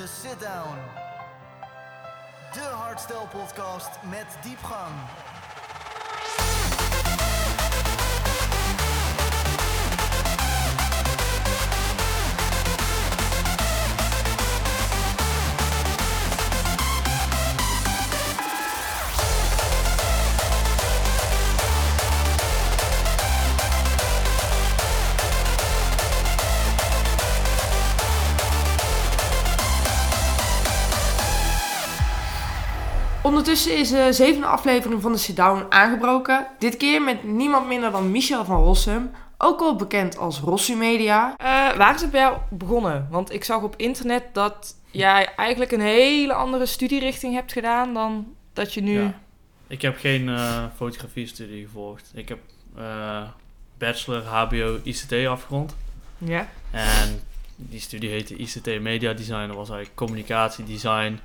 to Sit Down. De Hardstyle podcast met diepgang. Ondertussen is de zevende aflevering van de Sit Down aangebroken. Dit keer met niemand minder dan Michel van Rossum, ook al bekend als Rossu Media. Eh, waar is het bij jou begonnen? Want ik zag op internet dat jij eigenlijk een hele andere studierichting hebt gedaan dan dat je nu... Ja. Ik heb geen eh fotografie-studie gevolgd. Ik heb eh, bachelor HBO ICT afgerond. Ja. En die studie heette ICT Media Design. Dat was eigenlijk communicatiedesign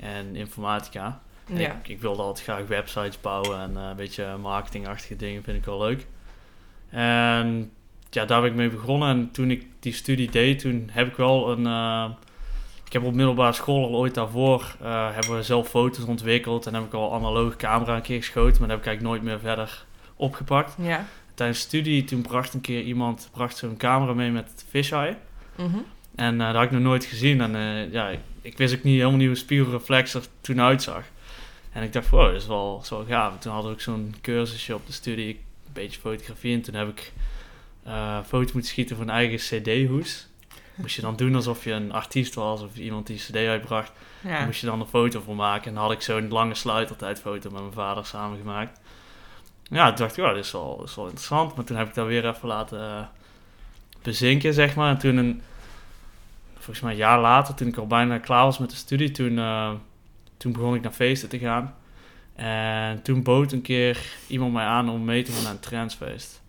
en informatica. Ja. Ik, ik wilde altijd graag websites bouwen en eh, een beetje marketingachtige dingen vind ik wel leuk. En ja, daar ben ik mee begonnen. En toen ik die studie deed, toen heb ik wel een... eh, ik heb op middelbare school al ooit daarvoor eh, hebben we zelf foto's ontwikkeld. En heb ik al analoge camera een keer geschoten, maar dat heb ik eigenlijk nooit meer verder opgepakt. Ja. Tijdens de studie, toen bracht een keer iemand bracht zo'n camera mee met fisheye. Mhm. En eh, dat had ik nog nooit gezien. En ja, ik, ik wist ook niet helemaal niet hoe spiegelreflex er toen uitzag. En ik dacht, wow, dat is wel, dat is wel gaaf. En toen hadden we ook zo'n cursusje op de studie, een beetje fotografie. En toen heb ik eh foto moeten schieten voor een eigen cd-hoes. Moest je dan doen alsof je een artiest was of iemand die cd uitbracht. Daar moest je dan een foto voor maken. En dan had ik zo'n lange sluitertijdfoto met mijn vader samen gemaakt. Ja, toen dacht ik, oh, dit is wel, dit is wel interessant. Maar toen heb ik dat weer even laten eh, bezinken, zeg maar. En toen, een, volgens mij een jaar later, toen ik al bijna klaar was met de studie, toen, eh, toen begon ik naar feesten te gaan. En toen bood een keer iemand mij aan om mee te gaan naar een trendsfeest.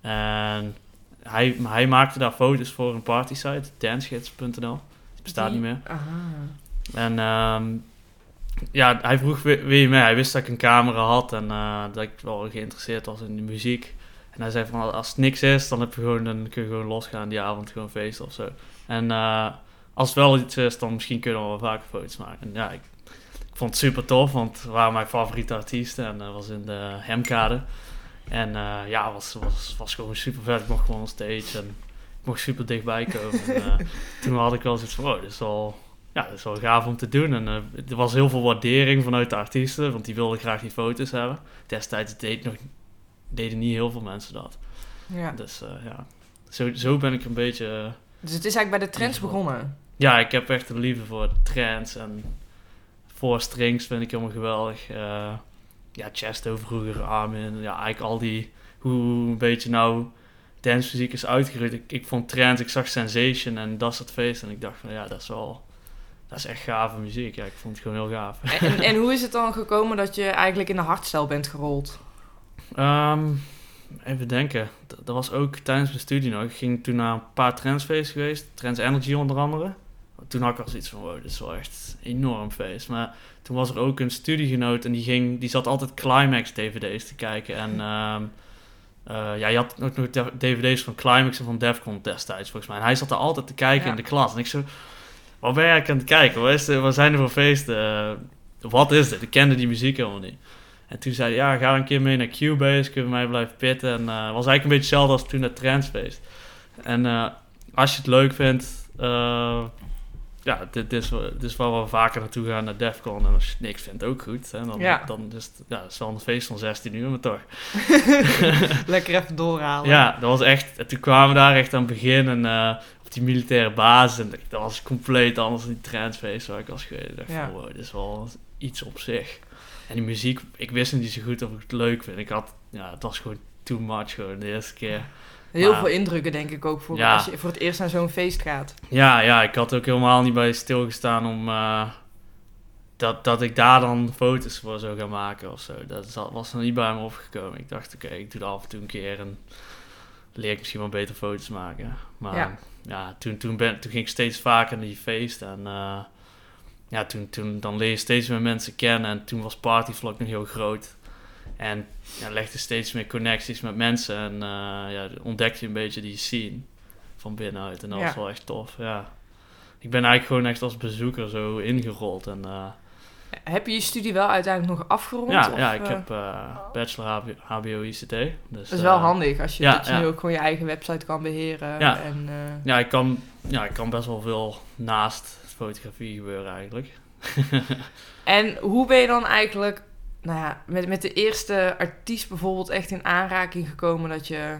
En hij, hij maakte daar foto's voor een partysite, dancegids.nl. Die bestaat Die- niet meer. Aha. En ehm, ja, hij vroeg wie, wie je mee. Hij wist dat ik een camera had en eh, dat ik wel geïnteresseerd was in de muziek. En hij zei van, als het niks is, dan, heb je gewoon, dan kun je gewoon losgaan die avond, gewoon feesten of zo. En eh, als het wel iets is, dan misschien kunnen we wel vaker foto's maken. En ja, ik, ik vond het super tof, want het waren mijn favoriete artiesten. En dat was in de Hemkade. En eh, ja, was, was, was gewoon super vet. Ik mocht gewoon on stage en ik mocht super dichtbij komen. en, eh, toen had ik wel zoiets van, oh, dit is wel ja, dat is wel gaaf om te doen. En eh, er was heel veel waardering vanuit de artiesten, want die wilden graag die foto's hebben. Destijds deed nog, deden niet heel veel mensen dat. Ja. Dus eh, ja, zo, zo ben ik een beetje... eh, Dus het is eigenlijk bij de trends begonnen. ja, ik heb echt een liefde voor trends en voor strings vind ik helemaal geweldig. Eh, ja, Chesto vroeger, Armin, ja, eigenlijk al die... Hoe een beetje nou dancemuziek is uitgegroeid. Ik, ik vond trends, ik zag Sensation en dat soort feesten en ik dacht van ja, dat is wel... Dat is echt gave muziek. Ja, ik vond het gewoon heel gaaf. En, en, hoe is het dan gekomen dat je eigenlijk in de hardstyle bent gerold? Ehm, even denken. D- dat was ook tijdens mijn studie nog. Ik ging toen naar een paar trendsfeesten geweest. Trends Energy onder andere. Toen had ik al zoiets van, wow, dit is wel echt enorm feest. Maar toen was er ook een studiegenoot en die, ging, die zat altijd Climax-dvd's te kijken. En ehm, eh, ja, je had ook nog dvd's van Climax en van Defcon destijds, volgens mij. En hij zat er altijd te kijken Ja. in de klas. En ik zo, wat ben eigenlijk aan het kijken? Wat, is de- wat zijn er voor feesten? Eh, wat is dit? Ik kende die muziek helemaal niet. En toen zei hij, ja, ga een keer mee naar Cubase, kun je mij blijven pitten. En het was eigenlijk een beetje hetzelfde als toen naar Trendsfeest. En als je het leuk vindt, eh, ja, dit, dit, is, dit is waar we vaker naartoe gaan naar Defcon. En als je niks vindt, ook goed. Hè? Dan, Ja. dan is het, ja, het is wel een feest van 16 uur, maar toch. Lekker even doorhalen. Ja, dat was echt. En toen kwamen we daar echt aan het begin en eh, op die militaire basis. En dat was compleet anders dan die trendsfeest waar ik was geweest. Ik dacht Ja. van, wow, dit is wel iets op zich. En die muziek, ik wist niet zo goed of ik het leuk vind. Ik had, ja, het was gewoon too much gewoon de eerste keer. Heel Maar- veel indrukken denk ik ook voor Ja. als je voor het eerst naar zo'n feest gaat. Ja, ja, ik had ook helemaal niet bij stilgestaan om eh, dat, dat ik daar dan foto's voor zou gaan maken of zo. Dat was er niet bij me opgekomen. Ik dacht, oké, ik doe dat af en toe een keer en leer ik misschien wel beter foto's maken. Maar Ja. ja, toen, toen, ben, toen ging ik steeds vaker naar die feesten en eh, ja, toen, toen dan leer je steeds meer mensen kennen en toen was Partyvlog nog heel groot. En ja, legde steeds meer connecties met mensen en eh, ja, ontdekte je een beetje die scene van binnenuit. En dat Ja. was wel echt tof, ja. ik ben eigenlijk gewoon echt als bezoeker zo ingerold. En, eh, Heb je je studie wel uiteindelijk nog afgerond? ja, of, ja, ik eh, heb eh, bachelor HBO, ICT. Dus, Dat is wel handig als je, ja, dat je ja. nu ook gewoon je eigen website kan beheren. Ja. En, Ja, ik kan, ja, ik kan best wel veel naast fotografie gebeuren eigenlijk. En hoe ben je dan eigenlijk nou ja, met, met de eerste artiest bijvoorbeeld echt in aanraking gekomen dat je,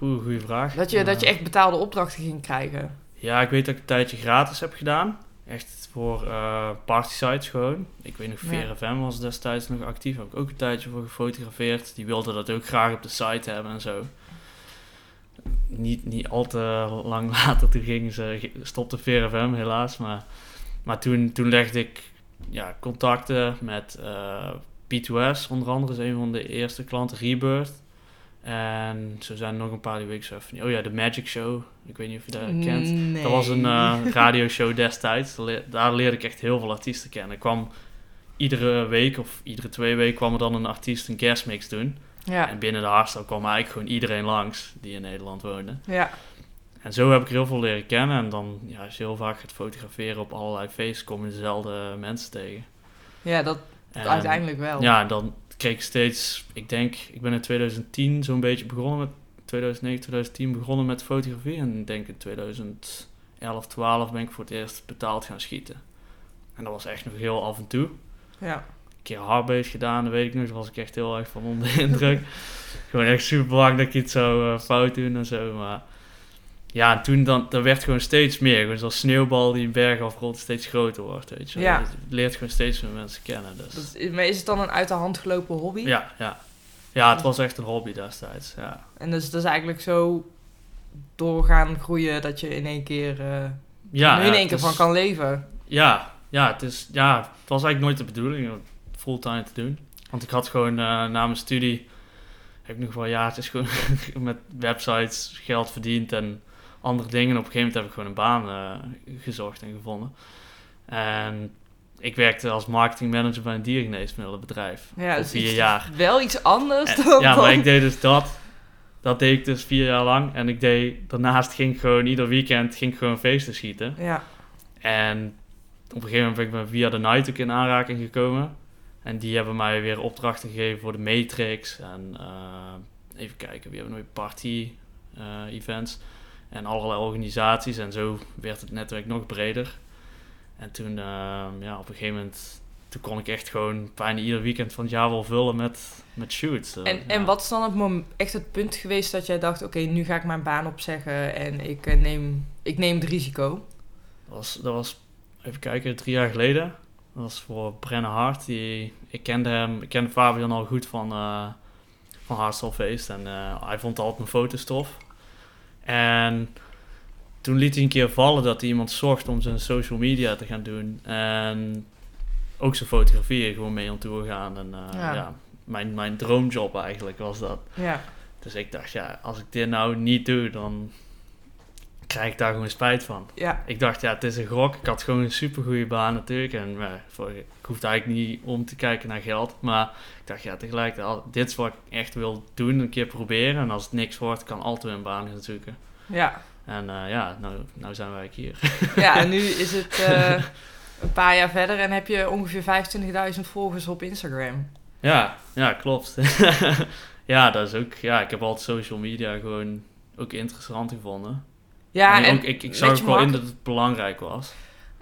Oeh, goede vraag. dat, je, dat je echt betaalde opdrachten ging krijgen? Ja, ik weet dat ik een tijdje gratis heb gedaan. Echt voor eh party sites gewoon. Ik weet nog, Ja. Was destijds nog actief. Heb ik ook een tijdje voor gefotografeerd. Die wilden dat ook graag op de site hebben en zo. Niet, niet al te lang later, toen gingen ze, stopte VRFM helaas. Maar, maar toen, toen legde ik ja, contacten met eh, P2S, onder andere is een van de eerste klanten, Rebirth. En zo zijn er nog een paar die ik zo van, oh ja, de Magic Show. Ik weet niet of je dat kent. Dat was een eh, radioshow destijds. Daar leer- Daar leerde ik echt heel veel artiesten kennen. Er kwam iedere week of iedere twee weken kwam er dan een artiest een guestmix doen. Ja, En binnen de hardstyle kwam eigenlijk gewoon iedereen langs die in Nederland woonde. ja. En zo heb ik er heel veel leren kennen. En dan, ja, als je heel vaak gaat fotograferen op allerlei feesten, kom je dezelfde mensen tegen. ja, dat En, uiteindelijk wel. Ja, dan kreeg ik steeds, ik denk, ik ben in 2010 zo'n beetje begonnen met, 2009, 2010 begonnen met fotografie. En ik denk in 2011, 12 ben ik voor het eerst betaald gaan schieten. En dat was echt nog heel af en toe. ja. Een keer hardbase gedaan, dat weet ik nog. Daar was ik echt heel erg van onder de indruk. Gewoon echt super bang dat ik iets zou eh, fout doen en zo. Maar ja, en toen dan, dat werd gewoon steeds meer. Zoals sneeuwbal die een berg afrolt, steeds groter wordt, weet je. Ja. Je leert gewoon steeds meer mensen kennen. Dus. Dat is, maar is het dan een uit de hand gelopen hobby? Ja, ja. Ja, het was echt een hobby destijds. Ja, En dus dat is eigenlijk zo doorgaan groeien dat je in één keer, eh ja, nu in één het keer is- van kan leven. Ja, ja, het is, ja, het was eigenlijk nooit de bedoeling om het fulltime te doen. Want ik had gewoon eh, na mijn studie, heb ik nog wel jaartjes gewoon met websites geld verdiend en andere dingen. En op een gegeven moment heb ik gewoon een baan eh, gezocht en gevonden. En ik werkte als marketingmanager bij een diergeneesmiddelenbedrijf Ja, dus vier jaar. Wel iets anders En- dan... ja, maar ik deed dus dat. Dat deed ik dus vier jaar lang. En ik deed, daarnaast ging ik gewoon ieder weekend ging ik gewoon feesten schieten. Ja, En op een gegeven moment ben ik met via de Night ook in aanraking gekomen. En die hebben mij weer opdrachten gegeven voor de Matrix. En eh, even kijken, wie hebben we nog party eh, events. En allerlei organisaties. En zo werd het netwerk nog breder. En toen, eh, ja, op een gegeven moment... Toen kon ik echt gewoon bijna ieder weekend van het jaar wel vullen met, met shoots. Eh, en, en wat is dan het mom- echt het punt geweest dat jij dacht... oké, nu ga ik mijn baan opzeggen en ik, eh, neem, ik neem het risico? Dat was, dat was, even kijken, drie jaar geleden. Dat was voor Brennan Hart. Die, ik kende hem, ik kende Fabian al goed van, eh van Hardstyle Feest. En hij vond altijd mijn foto's tof. En toen liet hij een keer vallen dat hij iemand zocht om zijn social media te gaan doen. En ook zijn fotografieën gewoon mee aan toe gaan. En eh, Ja. ja. mijn, mijn droomjob eigenlijk was dat. Ja, Dus ik dacht, ja, als ik dit nou niet doe, dan krijg ik daar gewoon spijt van. ja, Ik dacht, ja, het is een gok. Ik had gewoon een supergoeie baan natuurlijk. En eh, voor, ik hoefde eigenlijk niet om te kijken naar geld. Maar ik dacht, ja, tegelijkertijd, dit is wat ik echt wil doen. Een keer proberen. En als het niks wordt, kan altijd een baan gaan zoeken. ja. En eh, ja, nou, nou zijn wij hier. Ja, en nu is het eh, een paar jaar verder en heb je ongeveer 25.000 volgers op Instagram. ja, ja, klopt. ja, dat is ook... Ja, ik heb altijd social media gewoon ook interessant gevonden. Ja, en en, ook, ik, ik zag ook wel in dat het belangrijk was.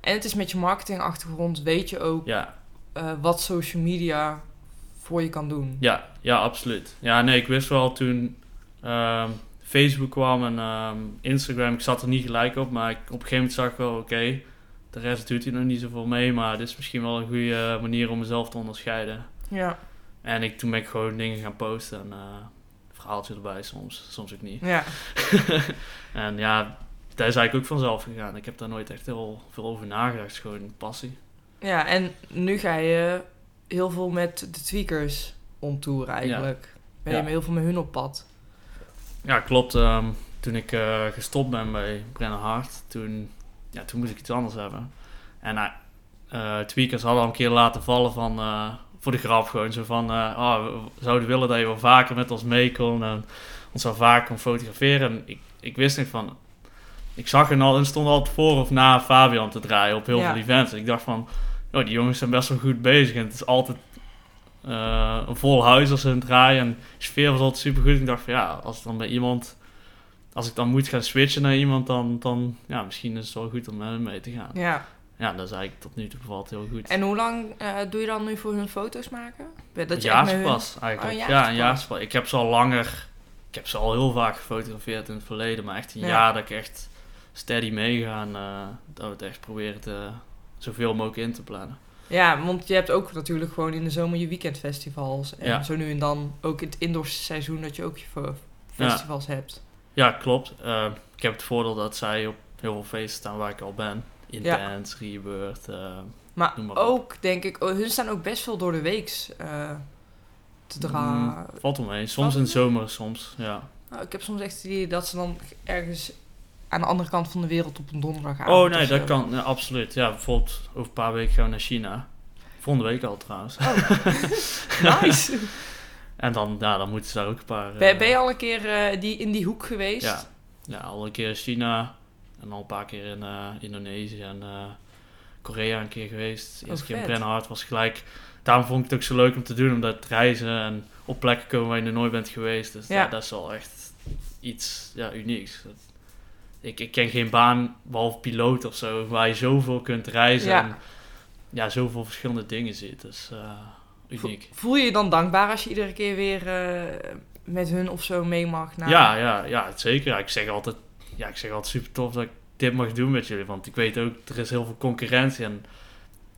en het is met je marketingachtergrond weet je ook Ja, eh, wat social media voor je kan doen. Ja, ja, absoluut. Ja, nee, ik wist wel toen ehm, Facebook kwam en ehm, Instagram, ik zat er niet gelijk op, maar ik, op een gegeven moment zag ik wel, oké, de rest doet hij nog niet zoveel mee, maar dit is misschien wel een goede manier om mezelf te onderscheiden. Ja, En ik, toen ben ik gewoon dingen gaan posten en eh, verhaaltje erbij soms, soms ook niet. ja, en ja, dat is eigenlijk ook vanzelf gegaan. Ik heb daar nooit echt heel veel over nagedacht, het is gewoon een passie. ja. En nu ga je heel veel met de tweakers om tour eigenlijk. Ben je Ja. heel veel met hun op pad. Ja, klopt. ehm, toen ik eh, gestopt ben bij Brennan Hart, toen, ja, toen moest ik iets anders hebben. En eh, Tweakers hadden al een keer laten vallen van, voor de grap gewoon zo van, eh, oh, we zouden willen dat je wel vaker met ons mee kon en ons wel vaker kon fotograferen. En ik, ik wist niet van, ik zag hen al en stond altijd voor of na Fabian te draaien op heel Ja. veel events. En ik dacht van, oh, die jongens zijn best wel goed bezig. En het is altijd eh, een vol huis als ze aan het draaien. En de sfeer was altijd super goed. Ik dacht van, ja, als het dan bij iemand... Als ik dan moet gaan switchen naar iemand, dan, dan ja, misschien is het wel goed om met hen mee te gaan. Ja. Ja, dat is eigenlijk tot nu toe bevalt heel goed. En hoe lang eh, doe je dan nu voor hun foto's maken? Dat een je hun- jaarspas eigenlijk. Oh, een ja, een jaarspas. Ik heb ze al langer... Ik heb ze al heel vaak gefotografeerd in het verleden. Maar echt een Ja. jaar dat ik echt steady meega. En eh, dat we het echt proberen te, zoveel mogelijk in te plannen. Ja, want je hebt ook natuurlijk gewoon in de zomer je weekendfestivals. En Ja. zo nu en dan ook in het indoorseizoen dat je ook je festivals hebt. Ja, klopt. Eh, ik heb het voordeel dat zij op heel veel feesten staan waar ik al ben. Intense, Rebirth. eh, Maar, Noem maar op. ook, denk ik, oh, hun staan ook best veel door de weeks eh, te draaien. mm, valt om mee. Soms in de zomer, soms. Ja. Nou, ik heb soms echt het idee dat ze dan ergens aan de andere kant van de wereld op een donderdag Oh nee, dat kan. Ja, absoluut. Ja, bijvoorbeeld over een paar weken gaan we naar China. Volgende week al trouwens. Nice. En dan, ja, dan moeten ze daar ook een paar... ben, eh, ben je al een keer die, in die hoek geweest? Ja. Ja, al een keer in China. En al een paar keer in eh, Indonesië en eh, Korea een keer geweest. De Oh, keer in vet. Bren Hart was gelijk... Daarom vond ik het ook zo leuk om te doen. Omdat reizen en op plekken komen waar je nog nooit bent geweest. Dus Ja. dat, dat is wel echt iets ja, unieks. Dat- ik, ik ken geen baan, behalve piloot of zo, waar je zoveel kunt reizen. Ja. En ja, zoveel verschillende dingen ziet. Dus eh, uniek. Voel je je dan dankbaar als je iedere keer weer met hun of zo mee mag? Naar... Ja, ja, ja, zeker. Ja, ik zeg altijd, ja, ik zeg altijd super tof dat ik dit mag doen met jullie. Want ik weet ook, er is heel veel concurrentie. En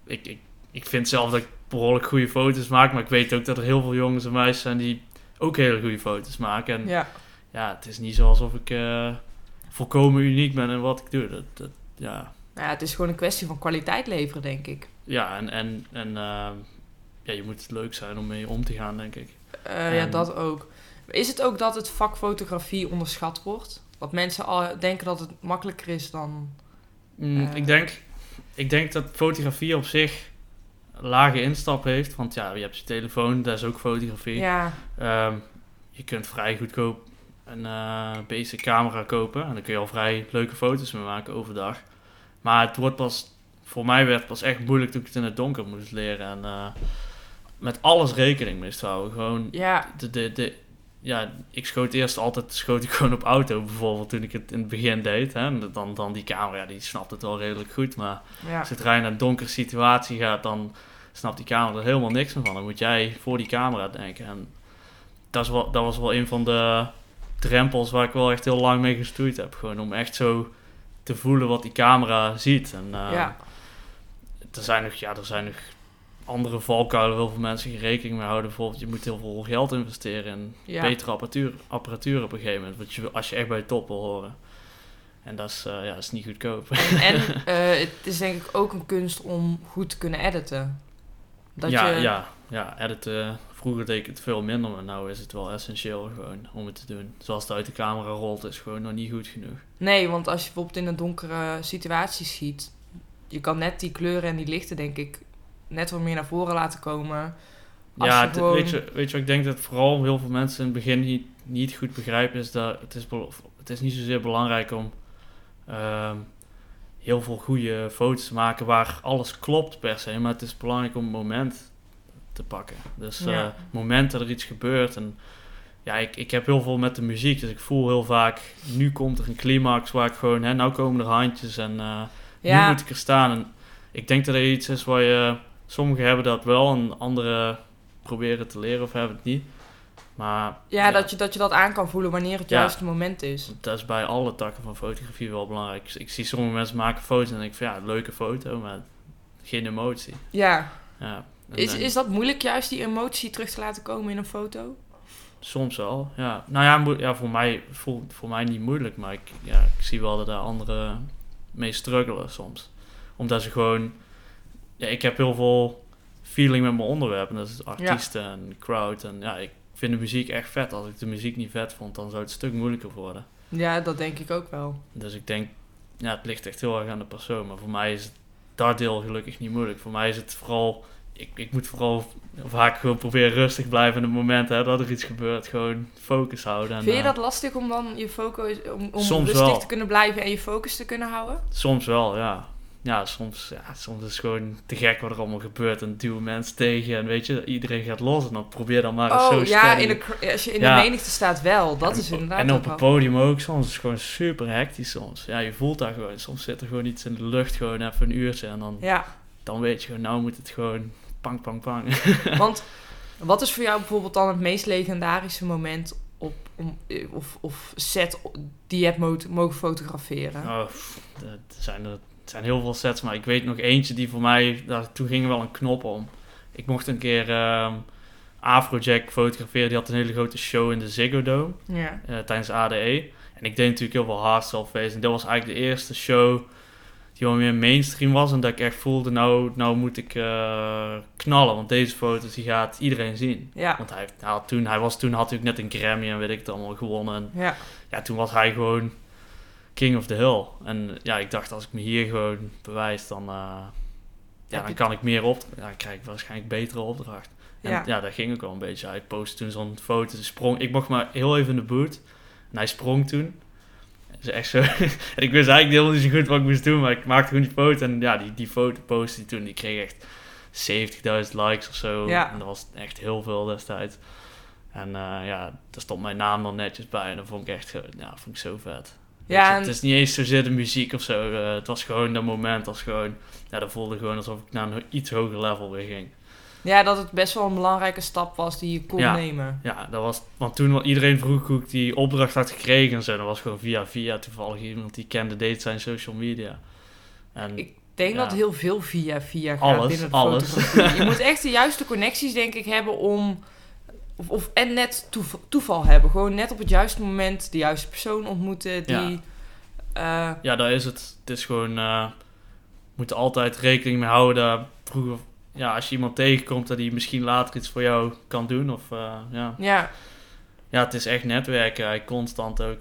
ik, ik, ik vind zelf dat ik behoorlijk goede foto's maak. Maar ik weet ook dat er heel veel jongens en meisjes zijn die ook hele goede foto's maken. En ja, Ja. het is niet zo alsof ik eh, volkomen uniek ben in wat ik doe. Dat, dat, ja, Nou ja, het is gewoon een kwestie van kwaliteit leveren, denk ik. ja, en, en, en eh, ja, je moet het leuk zijn om mee om te gaan, denk ik. Eh, ja, dat ook. Is het ook dat het vak fotografie onderschat wordt? Dat mensen al denken dat het makkelijker is dan... Mm, Eh. ik, denk, ik denk dat fotografie op zich een lage instap heeft. Want ja, je hebt je telefoon, dat is ook fotografie. Ja, Ehm, je kunt vrij goedkoop een eh basic camera kopen. En dan kun je al vrij leuke foto's mee maken overdag. Maar het wordt pas, voor mij werd het pas echt moeilijk toen ik het in het donker moest leren. En eh, met alles rekening moest houden. Gewoon ja, de, de, de, ja, ik schoot eerst altijd schoot ik gewoon op auto bijvoorbeeld toen ik het in het begin deed. Hè. En dan, dan die camera, die snapt het wel redelijk goed. Maar ja. zodra je naar een donkere situatie gaat, dan snapt die camera er helemaal niks meer van. Dan moet jij voor die camera denken. En dat, is wel, dat was wel een van de drempels waar ik wel echt heel lang mee gestoeid heb. Gewoon om echt zo te voelen wat die camera ziet. En eh, ja. er zijn nog, ja, er zijn nog andere valkuilen waar heel veel mensen geen rekening mee houden. Bijvoorbeeld, je moet heel veel geld investeren in Ja. betere apparatuur, apparatuur op een gegeven moment. Want je, als je echt bij de top wil horen. En dat is, eh, ja, dat is niet goedkoop. En, en eh, het is denk ik ook een kunst om goed te kunnen editen. Dat ja, je, ja, ja, editen. Vroeger deed ik het veel minder, maar nu is het wel essentieel gewoon om het te doen. Zoals het uit de camera rolt, is gewoon nog niet goed genoeg. Nee, want als je bijvoorbeeld in een donkere situatie schiet... je kan net die kleuren en die lichten denk ik net wat meer naar voren laten komen. Als ja, je het- gewoon- weet, je, weet je wat ik denk dat vooral heel veel mensen in het begin niet, niet goed begrijpen, is dat het is, het is niet zozeer belangrijk om ehm, heel veel goede foto's te maken waar alles klopt per se, maar het is belangrijk om een moment te pakken. Dus eh Ja. het moment dat er iets gebeurt en ja, ik, ik heb heel veel met de muziek, dus ik voel heel vaak, nu komt er een climax waar ik gewoon, hè, nou komen er handjes en eh, nu moet ik er staan. En ik denk dat er iets is waar je... Sommigen hebben dat wel en anderen proberen te leren of hebben het niet. Maar ja, Dat, je, dat je dat aan kan voelen wanneer het Ja. juiste moment is. dat is bij alle takken van fotografie wel belangrijk. Ik, ik zie sommige mensen maken foto's en denk ik van ja, leuke foto, maar geen emotie. Ja, Ja. Is, dan- is dat moeilijk juist die emotie terug te laten komen in een foto? Soms wel, ja. Nou ja, ja voor, mij, voor, voor mij niet moeilijk, maar ik, ja, ik zie wel dat daar anderen mee struggelen soms. Omdat ze gewoon... Ja, ik heb heel veel feeling met mijn onderwerp. En dat is artiesten en crowd. En ja, ik vind de muziek echt vet. Als ik de muziek niet vet vond, dan zou het een stuk moeilijker worden. Ja, dat denk ik ook wel. Dus ik denk, ja, het ligt echt heel erg aan de persoon. Maar voor mij is het, dat deel gelukkig niet moeilijk. Voor mij is het vooral ik, ik moet vooral vaak gewoon proberen rustig blijven in het moment hè, dat er iets gebeurt. Gewoon focus houden. En, Vind je eh, dat lastig om dan je focus, om, om rustig wel. te kunnen blijven en je focus te kunnen houden? Soms wel, ja. Ja, soms, ja, soms is het gewoon te gek wat er allemaal gebeurt. En duwen mensen tegen. En weet je, iedereen gaat los. En dan probeer dan maar eens zo Oh ja, steady. in de, als je in Ja. de menigte staat wel. Dat En is inderdaad En op het podium ook soms. is gewoon super hectisch soms. Ja, je voelt daar gewoon. Soms zit er gewoon iets in de lucht. Gewoon even een uurtje. En dan, Ja, dan weet je gewoon, nou moet het gewoon pang, pang, pang. want wat is voor jou bijvoorbeeld dan het meest legendarische moment op, om, of, of set die je hebt mo- mogen fotograferen? Oh, er zijn, er er zijn heel veel sets, maar ik weet nog eentje die voor mij, daar, toen ging er wel een knop om. Ik mocht een keer ehm Afrojack fotograferen, die had een hele grote show in de Ziggo Dome Ja. eh, tijdens ADE. En ik deed natuurlijk heel veel hardstyle feest en dat was eigenlijk de eerste show die wel meer mainstream was en dat ik echt voelde, nou, nou moet ik eh, knallen, want deze foto's die gaat iedereen zien. Ja. Want hij, had toen, hij was toen had hij ook net een Grammy en weet ik het allemaal gewonnen. En Ja. ja, toen was hij gewoon king of the hill. En ja, ik dacht, als ik me hier gewoon bewijs, dan, eh, ja, dan kan ik meer op. Ja, dan krijg ik waarschijnlijk betere opdracht. En Ja. ja, dat ging ook wel een beetje. Hij postte toen zo'n foto, sprong. Ik mocht maar heel even in de boot. En hij sprong toen. Is echt zo. en ik wist eigenlijk helemaal niet zo goed wat ik moest doen, maar ik maakte gewoon die foto. En ja, die, die foto postte hij toen. Die kreeg echt 70.000 likes of zo. Ja. En dat was echt heel veel destijds. En eh, ja, daar stond mijn naam dan netjes bij. En dat vond ik echt ja, vond ik zo vet. Ja, en- Het is niet eens zozeer de muziek of zo. eh, het was gewoon dat moment als gewoon... Ja, dat voelde gewoon alsof ik naar een iets hoger level weer ging. ja, dat het best wel een belangrijke stap was die je kon Ja. nemen. Ja, dat was... Want toen iedereen vroeg hoe ik die opdracht had gekregen en zo. Dat was gewoon via via toevallig iemand die kende deed zijn social media. En Ik Ik denk Ja. dat heel veel via via gaat Alles, binnen de alles. fotografie. Je moet echt de juiste connecties, denk ik, hebben om... Of, of, en net toeval, toeval hebben. Gewoon net op het juiste moment de juiste persoon ontmoeten. Die, eh, Ja, daar is het. Het is gewoon... eh we moeten altijd rekening mee houden. Vroeger, ja, als je iemand tegenkomt dat die misschien later iets voor jou kan doen. Of eh, ja. ja, ja, het is echt netwerken. Constant ook.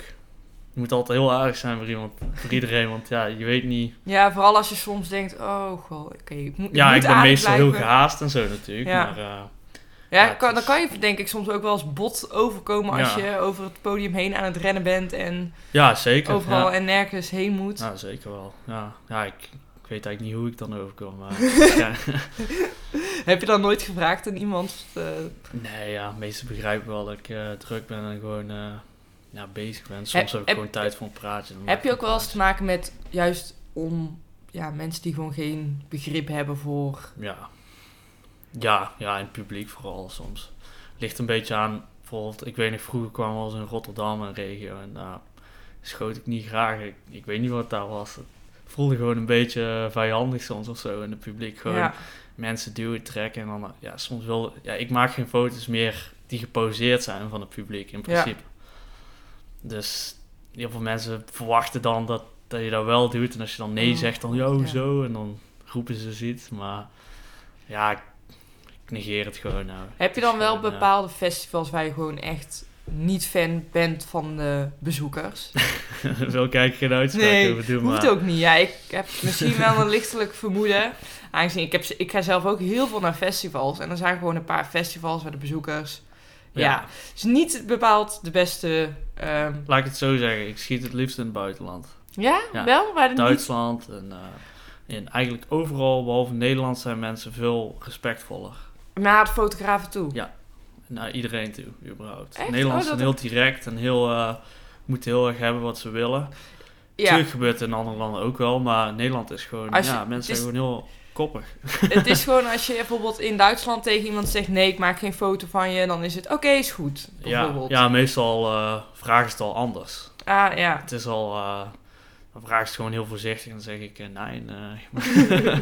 Je moet altijd heel aardig zijn voor iemand, voor iedereen. Want ja, je weet niet. ja, vooral als je soms denkt... Oh, goh, oké. ik moet, Ja, moet ik ben meestal heel gehaast en zo natuurlijk. Ja. Maar eh, Ja, kan, dan kan je denk ik soms ook wel eens bot overkomen als je over het podium heen aan het rennen bent en ja, zeker. overal en nergens heen moet. Ja, zeker wel. Ja, ja ik, ik weet eigenlijk niet hoe ik dan overkom. Maar. Heb je dan nooit gevraagd aan iemand? eh, Nee, ja, meestal begrijpen wel dat ik eh, druk ben en gewoon eh, ja, bezig ben. Soms Heb- ik gewoon tijd voor een praatje. heb je ook wel eens te maken met juist om ja, mensen die gewoon geen begrip hebben voor... Ja. Ja, ja, in het publiek vooral soms. Ligt een beetje aan, bijvoorbeeld, ik weet nog, vroeger kwam we wel eens in Rotterdam een regio en daar schoot ik niet graag. Ik, ik weet niet wat daar was. Het voelde gewoon een beetje vijandig soms of zo in het publiek. Gewoon Ja, mensen duwen, trekken en dan, ja, soms wel, ja, ik maak geen foto's meer die geposeerd zijn van het publiek in principe. Dus heel veel mensen verwachten dan dat, dat je dat wel doet en als je dan nee zegt, dan, ja. hoezo? En dan roepen ze zoiets, maar ja, ik, negeer het gewoon nou. heb je dan wel gewoon, ja. bepaalde festivals waar je gewoon echt niet fan bent van de bezoekers? Ik eigenlijk geen uitspraak Nee, over doen, Hoeft maar ook niet. Ja, ik heb misschien wel een lichtelijk vermoeden. Aangezien ik, heb, ik ga zelf ook heel veel naar festivals. En er zijn gewoon een paar festivals waar de bezoekers... Ja, Ja. het is niet bepaald de beste... ehm, laat ik het zo zeggen, ik schiet het liefst in het buitenland. ja, Ja, wel? Waar niet... Duitsland en eh, in eigenlijk overal, behalve Nederland, zijn mensen veel respectvoller. Naar het fotografen toe. Ja. Naar iedereen toe, überhaupt. Echt? Nederlanders Oh, zijn dat- heel direct en heel, eh, moeten heel erg hebben wat ze willen. Ja, Tuurlijk gebeurt het in andere landen ook wel, maar Nederland is gewoon, Als je- ja, mensen zijn gewoon heel koppig. het is gewoon als je bijvoorbeeld in Duitsland tegen iemand zegt... nee, ik maak geen foto van je, dan is het oké, is goed. Ja, Bijvoorbeeld. ja, meestal eh vragen ze het al anders. Ah, ja. Het is al, eh, dan vragen ze het gewoon heel voorzichtig en dan zeg ik, eh, nee.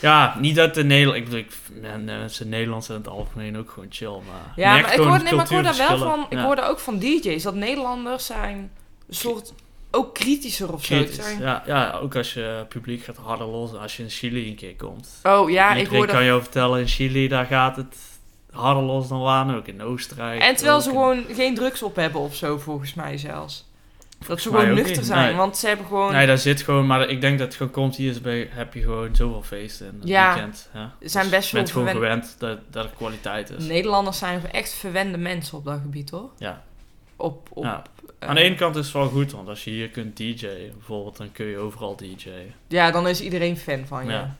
ja, niet uit de Nederland, ik bedoel, ik, men- mensen in Nederland zijn in het algemeen ook gewoon chill, maar... Ja, maar ik hoorde, nee, maar ik hoorde wel van... Ik hoorde ook van DJ's dat Nederlanders zijn... een soort... ook kritischer of zo. Kritisch. Ja, ja, ook als je publiek gaat harder los. Als je in Chili een keer komt. Oh ja, ik hoorde... kan je vertellen, in Chili daar gaat het harder los dan waar ook. In Oostenrijk. En terwijl ze gewoon geen drugs op hebben of zo, volgens mij zelfs. Dat ze gewoon nuchter niet, zijn. nee. Want ze hebben gewoon... Nee, daar zit gewoon, maar ik denk dat het gewoon komt. Hier is bij, heb je gewoon zoveel feesten in het Ja, weekend. Ja. er zijn best veel gewoon gewend dat, dat er kwaliteit is. Nederlanders zijn echt verwende mensen op dat gebied, hoor. Ja. Op, op, Ja. eh, Aan de ene kant is het wel goed, want als je hier kunt DJ'en bijvoorbeeld, dan kun je overal DJ'en. Ja, dan is iedereen fan van je. Ja.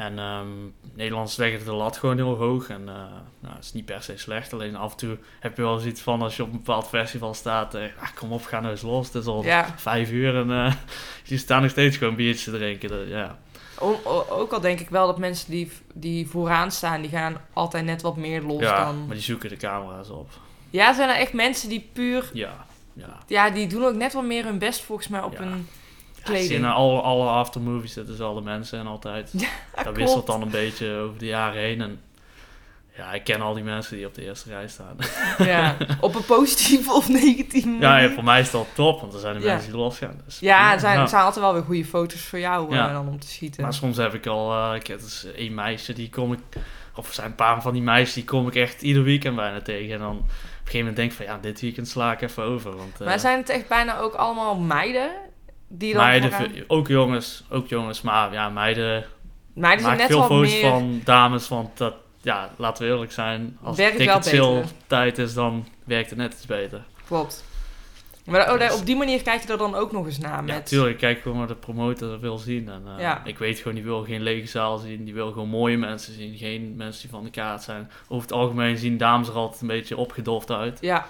En ehm Nederlanders leggen de lat gewoon heel hoog. En eh nou, het is niet per se slecht. Alleen af en toe heb je wel zoiets van als je op een bepaald festival staat. ah, kom op, ga nou eens los. Het is al Ja. vijf uur en eh je staat nog steeds gewoon biertjes te drinken. Dat- ja. O- o- ook al denk ik wel dat mensen die, die vooraan staan, die gaan altijd net wat meer los ja, dan... maar die zoeken de camera's op. Ja, zijn er echt mensen die puur... Ja, ja. Ja, die doen ook net wat meer hun best volgens mij op Ja, kleding. in alle, alle aftermovies zitten dezelfde mensen en altijd. Ja, dat wisselt dan een beetje over de jaren heen. En ja, ik ken al die mensen die op de eerste rij staan. Ja, op een positieve of negatieve manier. ja, ja, voor mij is dat top, want er zijn de Ja. mensen die losgaan. Dus Ja, er zijn, Ja. er zijn altijd wel weer goede foto's voor jou eh, dan om te schieten. Maar soms heb ik al, eh, ik heb dus één meisje, die kom ik, of er zijn een paar van die meisjes, die kom ik echt ieder weekend bijna tegen. En dan op een gegeven moment denk ik van, ja, dit weekend sla ik even over. Want, eh, Maar zijn het echt bijna ook allemaal meiden? Die dan meiden, veel- ook jongens, ook jongens, maar ja, meiden meiden zijn net veel foto's meer... van dames, want dat, ja, laten we eerlijk zijn, als Werkt het beter. tijd is, dan werkt het net iets beter. Klopt. Maar oh, Dus- op die manier kijk je er dan ook nog eens naar. Met... Ja, tuurlijk, kijk gewoon wat de promotor wil zien. En, eh, Ja. Ik weet gewoon, die wil geen lege zaal zien. Die wil gewoon mooie mensen zien. Geen mensen die van de kaart zijn. Over het algemeen zien dames er altijd een beetje opgedoft uit. Ja,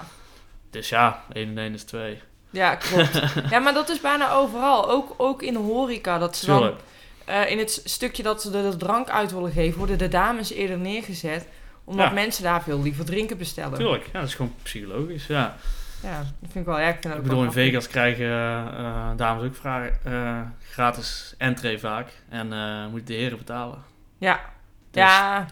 Dus ja, 1 en 1 is 2. Ja, klopt. ja, maar dat is bijna overal. Ook, ook in de horeca. Dat ze dan, eh, in het stukje dat ze de, de drank uit willen geven, worden de dames eerder neergezet. Omdat Ja. mensen daar veel liever drinken bestellen. Tuurlijk, ja, dat is gewoon psychologisch. Ja. Ja, dat vind ik wel. Ja, ik bedoel, in. Vegas krijgen eh, dames ook vragen, eh, gratis entree vaak. En moeten de heren betalen. Ja. Dus- ja,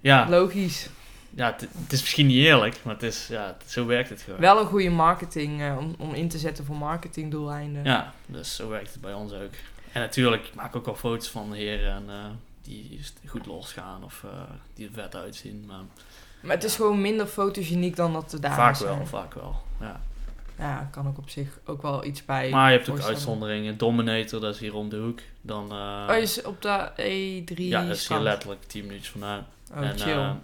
Ja, logisch. Ja het, is misschien niet eerlijk, maar het is, ja, zo werkt het gewoon. Wel een goede marketing eh, om, om in te zetten voor marketingdoeleinden. Ja, dus zo werkt het bij ons ook. En natuurlijk, ik maak ook al foto's van de heren en, eh, die goed losgaan of eh, die er vet uitzien. Maar Maar het is gewoon minder fotogeniek dan dat de dames vaak zijn. wel, vaak wel. Ja. Ja, kan ook op zich ook wel iets bij. Maar je hebt ook uitzonderingen. Dominator, dat is hier om de hoek. Dan, Oh, is op de E3 ja, dat is hier letterlijk 10 minuutjes vandaan. Oh, en chill.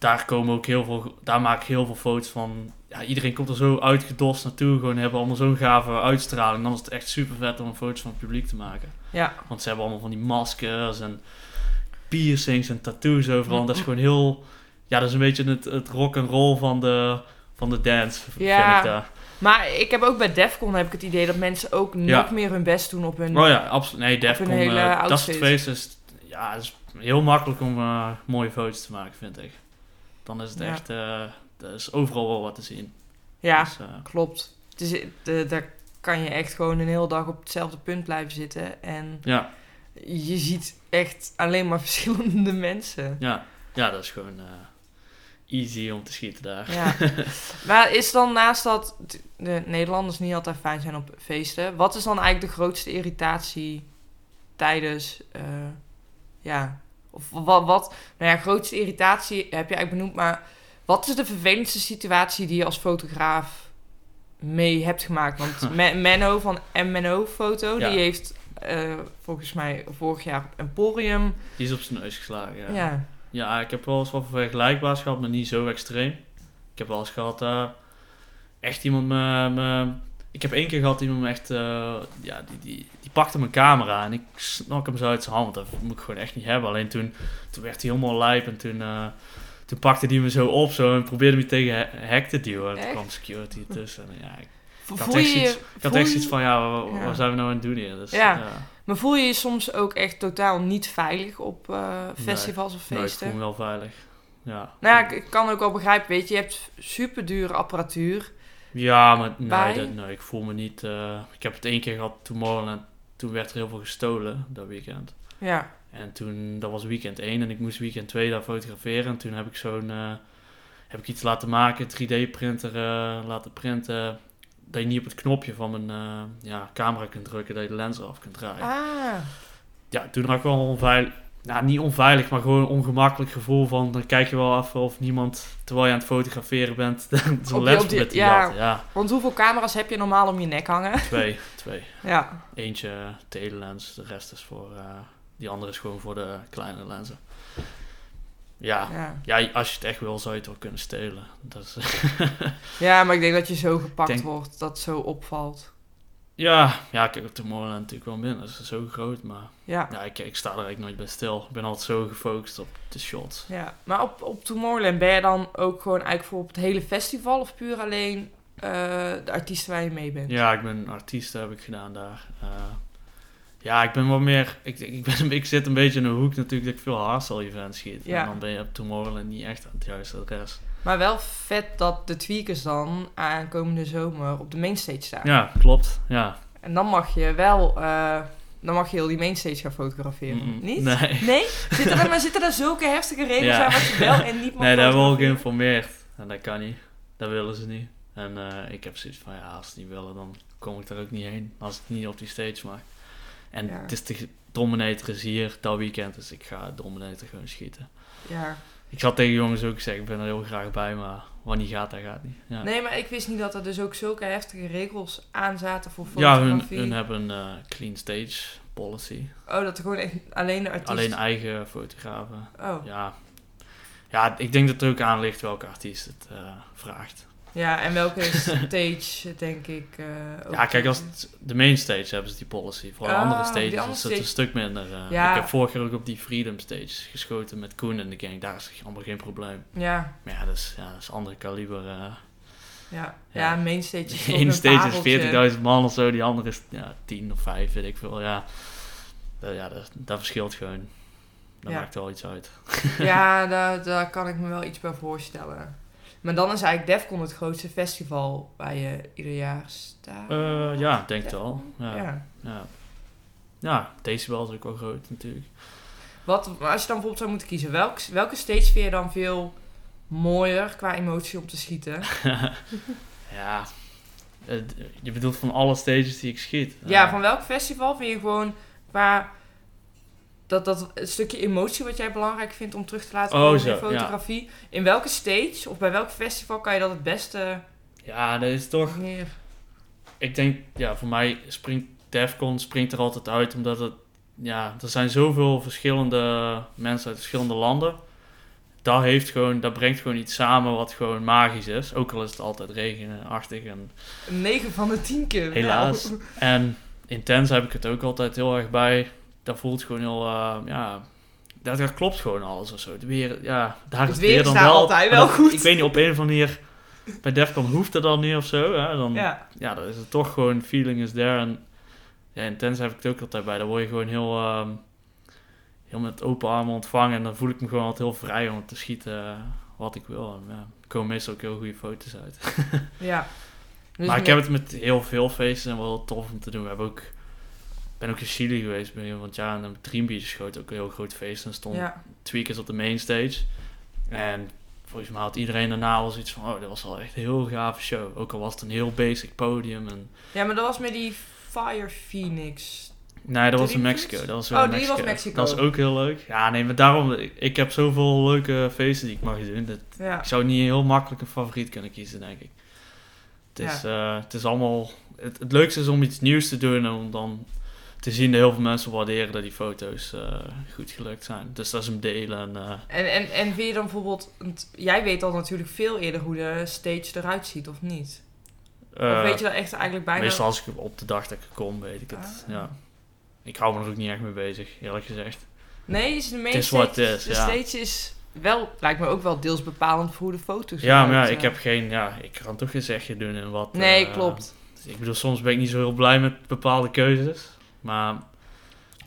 Daar komen ook heel veel, daar maak ik heel veel foto's van. Ja, iedereen komt er zo uitgedost naartoe. Gewoon hebben allemaal zo'n gave uitstraling. Dan is het echt super vet om een foto's van het publiek te maken. ja, Want ze hebben allemaal van die maskers en piercings en tattoos overal. En dat is gewoon heel... Ja, dat is een beetje het, het rock and roll van de, van de dance, Ja. vind ik daar. maar ik heb ook bij Defcon heb ik het idee dat mensen ook Ja. nog meer hun best doen op hun... Oh ja, absoluut. Nee, Defcon, eh, dat outfit. soort feesten is... Ja, het is heel makkelijk om eh, mooie foto's te maken, vind ik. Dan is het Ja. echt... eh er is overal wel wat te zien. Ja, Dus, eh, klopt. Het is, de, daar kan je echt gewoon een hele dag op hetzelfde punt blijven zitten. En ja, je ziet echt alleen maar verschillende mensen. ja, ja, dat is gewoon eh, easy om te schieten daar. Ja. maar is dan naast dat de Nederlanders niet altijd fijn zijn op feesten, wat is dan eigenlijk de grootste irritatie tijdens, ja, of wat, wat, nou ja, grootste irritatie heb je eigenlijk benoemd, maar wat is de vervelendste situatie die je als fotograaf mee hebt gemaakt? Want Me- Menno van MNO Foto, Ja. die heeft eh, volgens mij vorig jaar op Emporium, Die is op zijn neus geslagen, ja. ja, Ja, ik heb wel eens wat vergelijkbaars gehad, maar niet zo extreem. Ik heb wel eens gehad daar echt iemand me, me- Ik heb één keer gehad iemand me echt... eh, ja, die, die, die pakte mijn camera en ik snak hem zo uit zijn hand. Dat moet ik gewoon echt niet hebben. Alleen toen, toen werd hij helemaal lijp en toen... eh, toen pakte hij me zo op zo en probeerde me tegen he- hek te duwen. En toen Echt? kwam security tussen. En ja, ik, voel had echt je... zoiets- ik had echt van, ja, wa- Ja. wat zijn we nou aan het doen hier? Dus, Ja. Maar voel je je soms ook echt totaal niet veilig op eh, Nee. festivals of nou, ik feesten? voel me wel veilig. Ja. Nou ja, ik, ik kan ook wel begrijpen, weet je, je hebt super dure apparatuur. Ja, maar nee, dat, nee, ik voel me niet... eh, ik heb het één keer gehad, Tomorrowland. Toen werd er heel veel gestolen, dat weekend. Ja, En toen, dat was weekend 1 en ik moest weekend 2 daar fotograferen. En toen heb ik zo'n... eh, heb ik iets laten maken, 3D-printer eh, laten printen. Dat je niet op het knopje van mijn eh, ja, camera kunt drukken, dat je de lens eraf kunt draaien. ah, Ja, toen had ik wel onveil, nou, niet onveilig, maar gewoon een ongemakkelijk gevoel van... Dan kijk je wel even of niemand, terwijl je aan het fotograferen bent, zo'n die- les op die- met die ja. Ja, Want hoeveel camera's heb je normaal om je nek hangen? twee, twee. Ja. Eentje eh, telelens, de rest is voor... eh, die andere is gewoon voor de kleine lenzen. Ja, Ja. ja, als je het echt wil, zou je het wel kunnen stelen. Dat is, ja, maar ik denk dat je zo gepakt Denk- wordt dat het zo opvalt. Ja, ja, kijk, op Tomorrowland natuurlijk wel minder. Dat is zo groot, maar Ja. ja, ik, ik sta er eigenlijk nooit bij stil. Ik ben altijd zo gefocust op de shots. ja. Maar op, op Tomorrowland ben je dan ook gewoon eigenlijk voor op het hele festival of puur alleen eh, de artiesten waar je mee bent? Ja, ik ben artiest, heb ik gedaan daar. Eh, ja, ik ben wat meer... Ik, ik, ben, ik zit een beetje in een hoek natuurlijk dat ik veel hardstyle events schiet. Ja. En dan ben je op Tomorrowland niet echt aan het juiste adres. Maar wel vet dat de tweakers dan aankomende zomer op de mainstage staan. Ja, klopt. Ja. En dan mag je wel, eh, dan mag je heel die mainstage gaan fotograferen. Niet? Nee. Nee? Zitten er, maar zitten er zulke heftige regels Ja. aan wat je wel en niet mag Nee, daar hebben we al geïnformeerd. En dat kan niet. Dat willen ze niet. En eh, ik heb zoiets van, ja, als ze niet willen, dan kom ik daar ook niet heen. Als ik niet op die stage mag. En Ja. het is de Dominator is hier dat weekend, dus ik ga Dominator gewoon schieten. Ja. Ik had tegen jongens ook gezegd, ik ben er heel graag bij, maar wanneer gaat, dat gaat niet. Ja, Nee, maar ik wist niet dat er dus ook zulke heftige regels aan zaten voor ja hun, fotografie. hun hebben een eh, clean stage policy. Oh, dat er gewoon echt alleen de artiest... Alleen eigen fotografen. Oh, Ja. ja, ik denk dat het er ook aan ligt welke artiest het eh, vraagt. Ja, en welke stage, denk ik... ook. Ja, kijk, als het, de main stage hebben ze die policy. Voor Oh, andere stages andere is het een stage. stuk minder. eh. Ja. Ik heb vorig jaar ook op die Freedom stage geschoten met Koen en de gang. Daar is allemaal geen probleem. Ja, Maar ja, dat is, ja, dat is andere kaliber. eh. ja. Ja. Ja, main stage is De ook ene een stage is 40.000 man of zo, die andere is ja, 10 of 5, weet ik veel. Ja, dat, ja, dat, dat verschilt gewoon. Dat maakt wel iets uit. Ja, daar, daar kan ik me wel iets bij voorstellen. Maar dan is eigenlijk Defcon het grootste festival waar je ieder jaar staat. Eh, ja, ik denk het wel. Ja, ja. Ja. ja. ja Decibel is ook wel groot natuurlijk. Wat, maar als je dan bijvoorbeeld zou moeten kiezen, welk, welke stage vind je dan veel mooier qua emotie om te schieten? ja, je bedoelt van alle stages die ik schiet. Ja, van welk festival vind je gewoon qua dat, dat het stukje emotie wat jij belangrijk vindt om terug te laten Oh, komen in zo, ja. fotografie. In welke stage of bij welk festival kan je dat het beste Ja, dat is toch... neer? Ik denk, ja, voor mij springt Defcon springt er altijd uit, omdat het... Ja, er zijn zoveel verschillende mensen uit verschillende landen. Dat heeft gewoon, dat brengt gewoon iets samen wat gewoon magisch is. Ook al is het altijd regenachtig en Een 9 van de 10 keer. Helaas. Nou. En intens heb ik het ook altijd heel erg bij. Dat voelt gewoon heel, eh, ja, dat, dat klopt gewoon alles of zo. De weer, ja, daar Het is weer dan daar wel. altijd wel dat- goed. Ik weet niet, op een of andere manier, bij Defcon hoeft het dan niet of zo. Hè? Dan, ja. Ja, dan is het toch gewoon, feeling is there. En ja, intens heb ik het ook altijd bij. Dan word je gewoon heel, ehm, heel met open armen ontvangen. En dan voel ik me gewoon altijd heel vrij om te schieten eh, wat ik wil. En, ja, er komen meestal ook heel goede foto's uit. ja. Dus maar ik heb het met heel veel feesten en wel tof om te doen. We hebben ook, ben ook in Chili geweest begin van het jaar en een Dream Beach geschoten. Ook een heel groot feest. En stond Ja, tweakers op de main stage. En volgens mij had iedereen daarna al zoiets van, oh, dat was wel echt een heel gave show. Ook al was het een heel basic podium. En, ja, maar dat was met die Fire Phoenix. nee, dat was in Mexico. Dat was Oh, die was Mexico. Dat was ook heel leuk. Ja, nee, maar daarom, ik, ik heb zoveel leuke feesten die ik mag doen. Dat, Ja, Ik zou niet heel makkelijk een favoriet kunnen kiezen, denk ik. Het is, eh, het is allemaal... Het, het leukste is om iets nieuws te doen en om dan te zien dat heel veel mensen waarderen dat die foto's eh, goed gelukt zijn. Dus dat is hem delen. En, eh, en, en, en vind je dan bijvoorbeeld... jij weet al natuurlijk veel eerder hoe de stage eruit ziet, of niet? of eh, weet je dat echt eigenlijk bijna... meestal als ik op de dag dat ik kom, weet ik het. Ah. Ja. Ik hou me er ook niet echt mee bezig, eerlijk gezegd. Nee, is de main Het is stage... wat het is, de stage is wel, lijkt me ook wel deels bepalend voor hoe de foto's Ja, maar ja, ik heb geen... Ja, ik kan toch geen zegje doen en wat... Nee, klopt. Ik bedoel, soms ben ik niet zo heel blij met bepaalde keuzes. Maar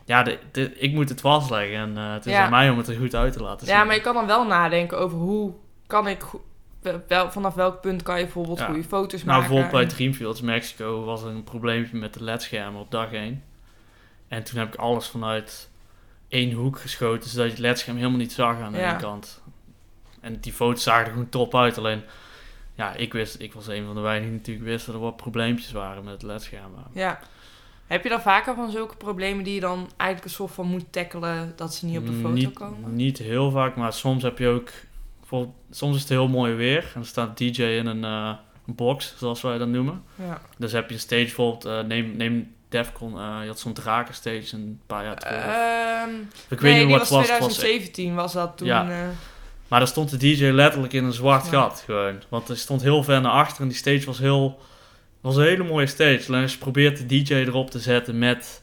ja, de, de- ik moet het vastleggen. En eh, het is Ja. aan mij om het er goed uit te laten zien. Ja, maar je kan dan wel nadenken over hoe kan ik... Wel, vanaf welk punt kan je bijvoorbeeld Ja. goede foto's Nou, maken? bijvoorbeeld bij Dreamfields Mexico was er een probleempje met de ledschermen op dag 1. En toen heb ik alles vanuit één hoek geschoten, zodat je het ledscherm helemaal niet zag aan de Ja. ene kant. En die foto's zagen er gewoon top uit. Alleen, ja, ik wist, ik was een van de weinigen die natuurlijk wist dat er wat probleempjes waren met het ledscherm. Ja, Heb je dan vaker van zulke problemen die je dan eigenlijk een soort van moet tackelen dat ze niet op de foto niet, komen? Niet heel vaak, maar soms heb je ook... Soms is het heel mooi weer en er staat DJ in een, eh, een box, zoals wij dat noemen. Ja. Dus heb je een stage bijvoorbeeld, eh, neem, neem Defcon, eh, je had zo'n drakenstage een paar jaar terug. Ehm, ik weet nee, niet die wat was het was. het was 2017 was dat toen. Ja. Maar daar stond de DJ letterlijk in een zwart Ja. gat gewoon. Want er stond heel ver naar achter en die stage was heel... was een hele mooie stage. Alleen als je probeert de DJ erop te zetten met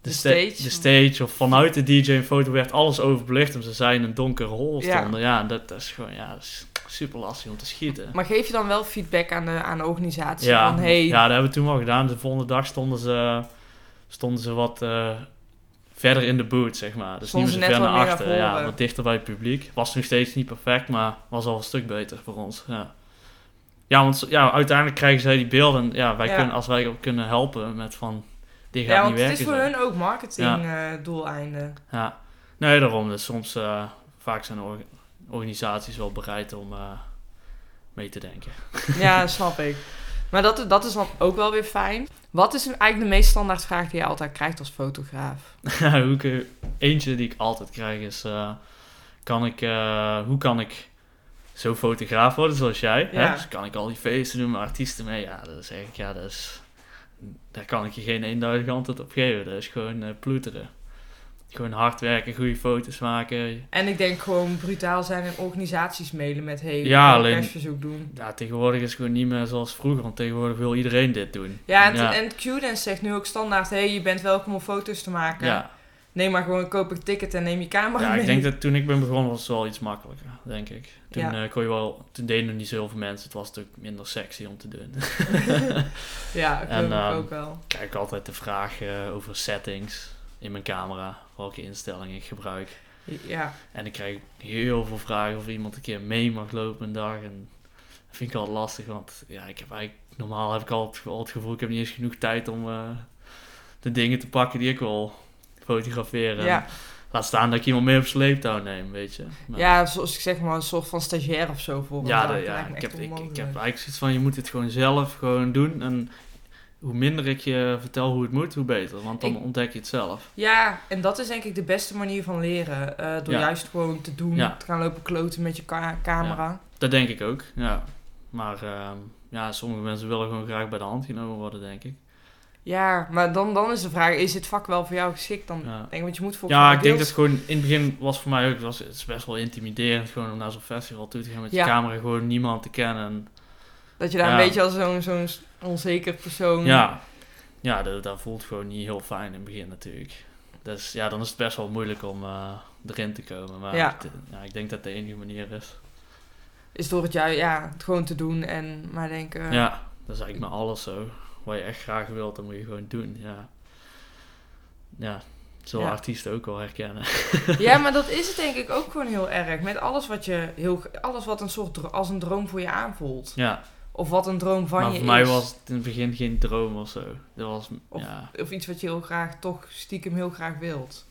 de, De sta- stage. de stage of vanuit de DJ een foto werd alles overbelicht. En ze zijn in een donkere hol stonden. Ja, dat, dat is gewoon ja, dat is super lastig om te schieten. maar geef je dan wel feedback aan de, aan de organisatie? Ja, Van, hey, ja, dat hebben we toen wel gedaan. De volgende dag stonden ze, stonden ze wat eh, verder in de boot, zeg maar. Dus Stonden niet meer zo ver naar achter. Ja, wat dichter bij het publiek. Was nog steeds niet perfect, maar was al een stuk beter voor ons. Ja, ja want ja, uiteindelijk krijgen zij die beelden. En Ja, wij Ja. kunnen, als wij kunnen helpen met van, dit gaat ja, niet want het werken. is voor zo. hun ook marketing eh, doeleinden. Ja, nee, daarom. Dus soms, eh, vaak zijn or- organisaties wel bereid om eh, mee te denken. Ja, snap ik. Maar dat, dat is dan ook wel weer fijn. Wat is eigenlijk de meest standaard vraag die je altijd krijgt als fotograaf? eh, eentje die ik altijd krijg is: eh, kan ik, eh, hoe kan ik zo fotograaf worden zoals jij? Ja. Hè? Dus kan ik al die feesten doen met artiesten mee? Ja, dat zeg ik, ja, dat is, daar kan ik je geen eenduidig antwoord op geven. Dat is gewoon eh, ploeteren. Gewoon hard werken, goede foto's maken. En ik denk gewoon brutaal zijn en organisaties mailen met... Hey, Ja, ja, alleen- persverzoek doen. Ja, tegenwoordig is het gewoon niet meer zoals vroeger, want tegenwoordig wil iedereen dit doen. Ja, en, Ja. en Qdance zegt nu ook standaard... Hey, je bent welkom om foto's te maken. Ja, Neem maar gewoon, koop een ticket en neem je camera ja mee. ik denk dat toen ik ben begonnen was het wel iets makkelijker, denk ik. Toen, Ja. eh, kon je wel, toen deden nog niet zoveel mensen, het was natuurlijk minder sexy om te doen. Ja, dat En, ik ehm, ook wel. krijg ik altijd de vraag eh, over settings in mijn camera, welke instellingen ik gebruik. Ja, En ik krijg heel veel vragen of iemand een keer mee mag lopen een dag. En dat vind ik altijd lastig, want ja, ik heb eigenlijk, normaal heb ik altijd al het gevoel, ik heb niet eens genoeg tijd om eh, de dingen te pakken die ik wil fotograferen. ja. Laat staan dat ik iemand mee op sleeptouw neem, weet je. Maar- ja, zoals ik zeg maar, een soort van stagiair of zo voor. ja, ik, heb, ik, ik heb eigenlijk zoiets van, je moet het gewoon zelf gewoon doen. En hoe minder ik je vertel hoe het moet, hoe beter. Want dan Ik- ontdek je het zelf. Ja, en dat is denk ik de beste manier van leren. eh, door Ja. juist gewoon te doen, Ja. te gaan lopen kloten met je ka- camera. Dat denk ik ook, ja. Maar ehm, ja, sommige mensen willen gewoon graag bij de hand genomen worden, denk ik. Ja, maar dan, dan is de vraag, is dit vak wel voor jou geschikt? Dan Ja. denk ik, want je moet volgens Ja, ik denk dat gewoon in het begin was voor mij ook, was, het is best wel intimiderend gewoon om naar zo'n festival toe te gaan met je camera, gewoon niemand te kennen. En, dat je daar Ja. een beetje als zo'n zo'n onzeker persoon... ja, ja dat, dat voelt gewoon niet heel fijn in het begin natuurlijk. Dus ja, dan is het best wel moeilijk om eh, erin te komen. Maar Ja. ik, denk dat de enige manier is. Is door het, ju- ja, het gewoon te doen en maar denken... Ja, dat is eigenlijk met alles zo. Wat je echt graag wilt, dan moet je gewoon doen. Ja, ja zullen Ja. artiesten ook wel herkennen. Ja, maar dat is het denk ik ook gewoon heel erg. Met alles wat je heel, alles wat een soort als een droom voor je aanvoelt. Ja, Of wat een droom van maar je voor mij is. was het in het begin geen droom of zo. Dat was, Of- ja. Of iets wat je heel graag, toch stiekem heel graag wilt.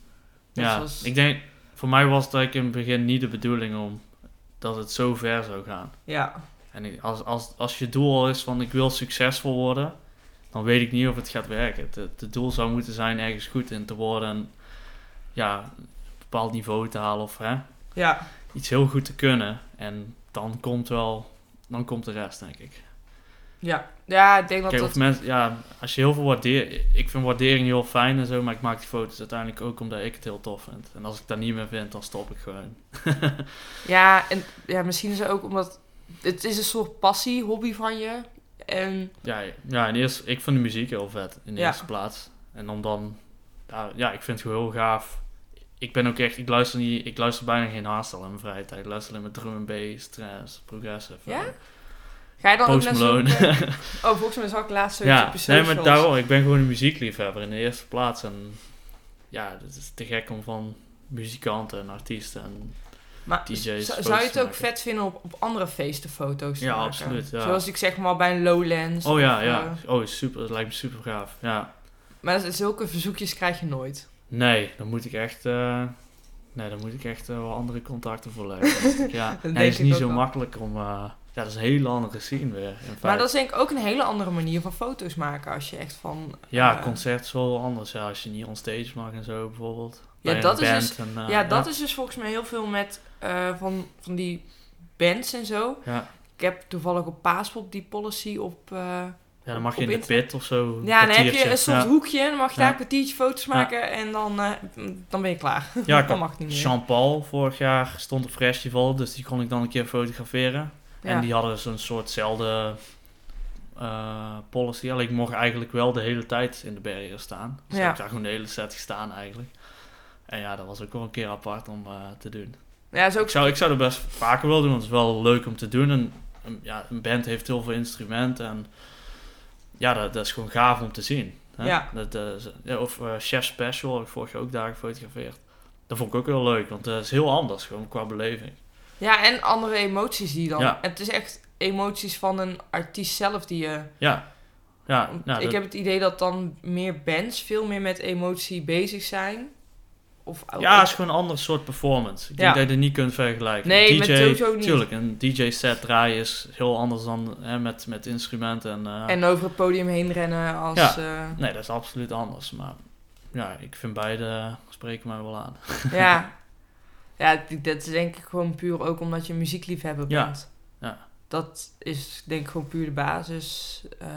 Ja, ik denk, voor mij was het in het begin niet de bedoeling om dat het zo ver zou gaan. Ja, En als, als, als je doel is van ik wil succesvol worden, dan weet ik niet of het gaat werken. Het, doel zou moeten zijn ergens goed in te worden en ja, een bepaald niveau te halen of hè, ja, iets heel goed te kunnen. En dan komt wel, dan komt de rest denk ik. ja. Ja, ik denk dat Kijk, dat... of mensen, ja, als je heel veel waardeert, ik vind waardering heel fijn en zo, maar ik maak die foto's uiteindelijk ook omdat ik het heel tof vind. En als ik dat niet meer vind, dan stop ik gewoon. Ja, en ja, misschien is het ook omdat... Het is een soort passie, hobby van je. En Ja, ja en eerst, ik vind de muziek heel vet in de Ja. eerste plaats. En om dan, ja, ja, ik vind het gewoon heel gaaf. Ik ben ook echt, ik luister niet, ik luister bijna geen hardstyle in mijn vrije tijd. Ik luister alleen maar drum and bass, trance, progressive. Ja? eh, ga je dan ook Post. Malone. Oh, volgens mij zag ik laatst zoiets ja, nee, maar daarom, ik ben gewoon een muziekliefhebber in de eerste plaats. En ja, het is te gek om van muzikanten en artiesten en Maar DJ's zou- je het ook vet vinden op, op andere feesten foto's te Ja, maken? absoluut, ja. Zoals ik zeg maar bij een Lowlands. Oh ja, of, ja. eh, Oh, super, dat lijkt me super gaaf. Ja. maar zulke verzoekjes krijg je nooit. Nee, dan moet ik echt, eh, nee, dan moet ik echt eh, wel andere contacten voor leggen. ja, Dat nee, is niet zo wel. makkelijk om, ja, dat is een hele andere scene weer. Maar dat is denk ik ook een hele andere manier van foto's maken. Als je echt van... Ja, concert is wel anders. Ja, als je niet on stage mag en zo bijvoorbeeld. Ja, Bij dat een is dus- en, eh, ja, dat is dus volgens mij heel veel met eh, van, van die bands en zo. Ja. Ik heb toevallig op Paaspop die policy op... eh, ja, dan mag je in de pit of zo. ja, dan heb je een soort ja. hoekje. Dan mag je daar Ja. een kwartiertje foto's maken. En dan, eh, dan ben je klaar. Ja, ik dan mag niet meer. Jean-Paul vorig jaar stond op festival, dus die kon ik dan een keer fotograferen. Ja. En die hadden dus een soortzelfde eh policy. Alleen ik mocht eigenlijk wel de hele tijd in de bergen staan. Dus Ja. ik heb daar gewoon de hele set gestaan eigenlijk. En ja, dat was ook wel een keer apart om eh, te doen. Ja, is ook Ik zou, ik zou dat best vaker willen doen, want het is wel leuk om te doen. En een, ja, een band heeft heel veel instrumenten en ja, dat, dat is gewoon gaaf om te zien. Hè? Ja. Dat, is- ja, of eh, Chef Special heb ik vorig jaar ook daar gefotografeerd. Dat vond ik ook heel leuk, want dat is heel anders gewoon qua beleving. Ja, en andere emoties die dan. Ja. Het is echt emoties van een artiest zelf die je. Ja, ja nou, ik dat- heb het idee dat dan meer bands veel meer met emotie bezig zijn. Of ja, het is gewoon een ander soort performance. Ik Ja. denk dat je het niet kunt vergelijken. Nee, DJ, met sowieso niet. Tuurlijk, een DJ-set draaien is heel anders dan hè, met, met instrumenten. En, eh, En over het podium heen rennen als. Ja. eh, Nee, dat is absoluut anders. Maar ja, ik vind beide spreken mij wel aan. ja. ja, dat is denk ik gewoon puur ook omdat je muziekliefhebber Ja. bent. Ja. Dat is denk ik gewoon puur de basis eh,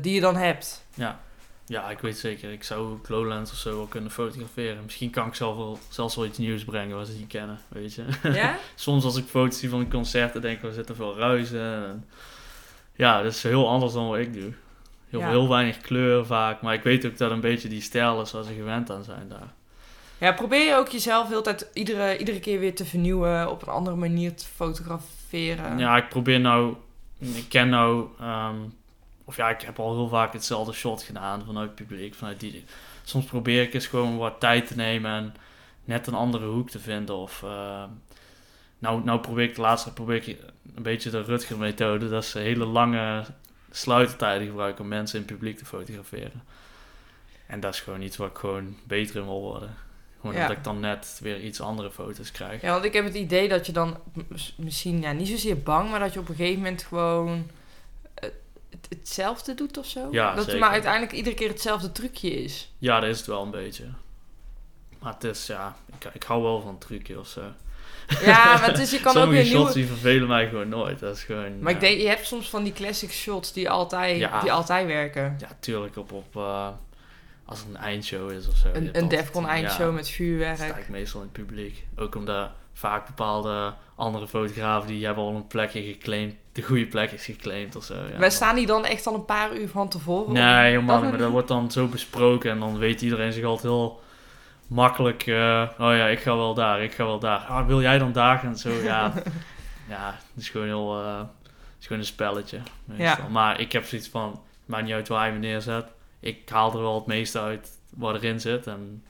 die je dan hebt. Ja. Ja, ik weet zeker. Ik zou ook Lowlands of zo wel kunnen fotograferen. Misschien kan ik zelf wel, zelfs wel iets nieuws brengen wat ze niet kennen, weet je. Ja? Soms als ik foto's zie van een concert, dan denk ik, er zitten veel ruizen. En ja, dat is heel anders dan wat ik doe. Heel, Ja. heel weinig kleur vaak. Maar ik weet ook dat een beetje die stijl is waar ze gewend aan zijn daar. Ja, probeer je ook jezelf heel tijd iedere, iedere keer weer te vernieuwen, op een andere manier te fotograferen. Ja, ik probeer nou... Ik ken nou... ehm, of ja, ik heb al heel vaak hetzelfde shot gedaan vanuit het publiek. Vanuit die, soms probeer ik eens gewoon wat tijd te nemen en net een andere hoek te vinden. Of... ehm, nou, nou probeer ik de laatste probeer ik een beetje de Rutger-methode. Dat is hele lange sluitertijden gebruiken om mensen in het publiek te fotograferen. En dat is gewoon iets waar ik gewoon beter in wil worden. Gewoon Ja. dat ik dan net weer iets andere foto's krijg. Ja, want ik heb het idee dat je dan misschien ja, niet zozeer bang, maar dat je op een gegeven moment gewoon het, hetzelfde doet of zo. Ja, dat het maar uiteindelijk iedere keer hetzelfde trucje is. Ja, dat is het wel een beetje. Maar het is, ja, ik, ik hou wel van trucje of zo. Ja, maar het is, je kan ook weer shots nieuwe... die vervelen mij gewoon nooit. Dat is gewoon... Maar ja. ik denk, je hebt soms van die classic shots die altijd, Ja. die altijd werken. Ja, tuurlijk op, op eh, als het een eindshow is of zo. Een, een Defcon eindshow ja, met sta vuurwerk. ik meestal in het publiek. Ook omdat vaak bepaalde andere fotografen die hebben al een plekje geclaimd. De goede plek is geclaimd of zo. Ja, Wij staan die dan echt al een paar uur van tevoren? Nee, helemaal niet. Maar dat wordt dan zo besproken en dan weet iedereen zich altijd heel makkelijk. eh, oh ja, ik ga wel daar, ik ga wel daar. Ah, wil jij dan daar? En zo, ja. ja, het is gewoon heel. eh, het is gewoon een spelletje. Meestal. Ja. Maar ik heb zoiets van: maakt niet uit waar hij me neerzet. Ik haal er wel het meeste uit wat erin zit. En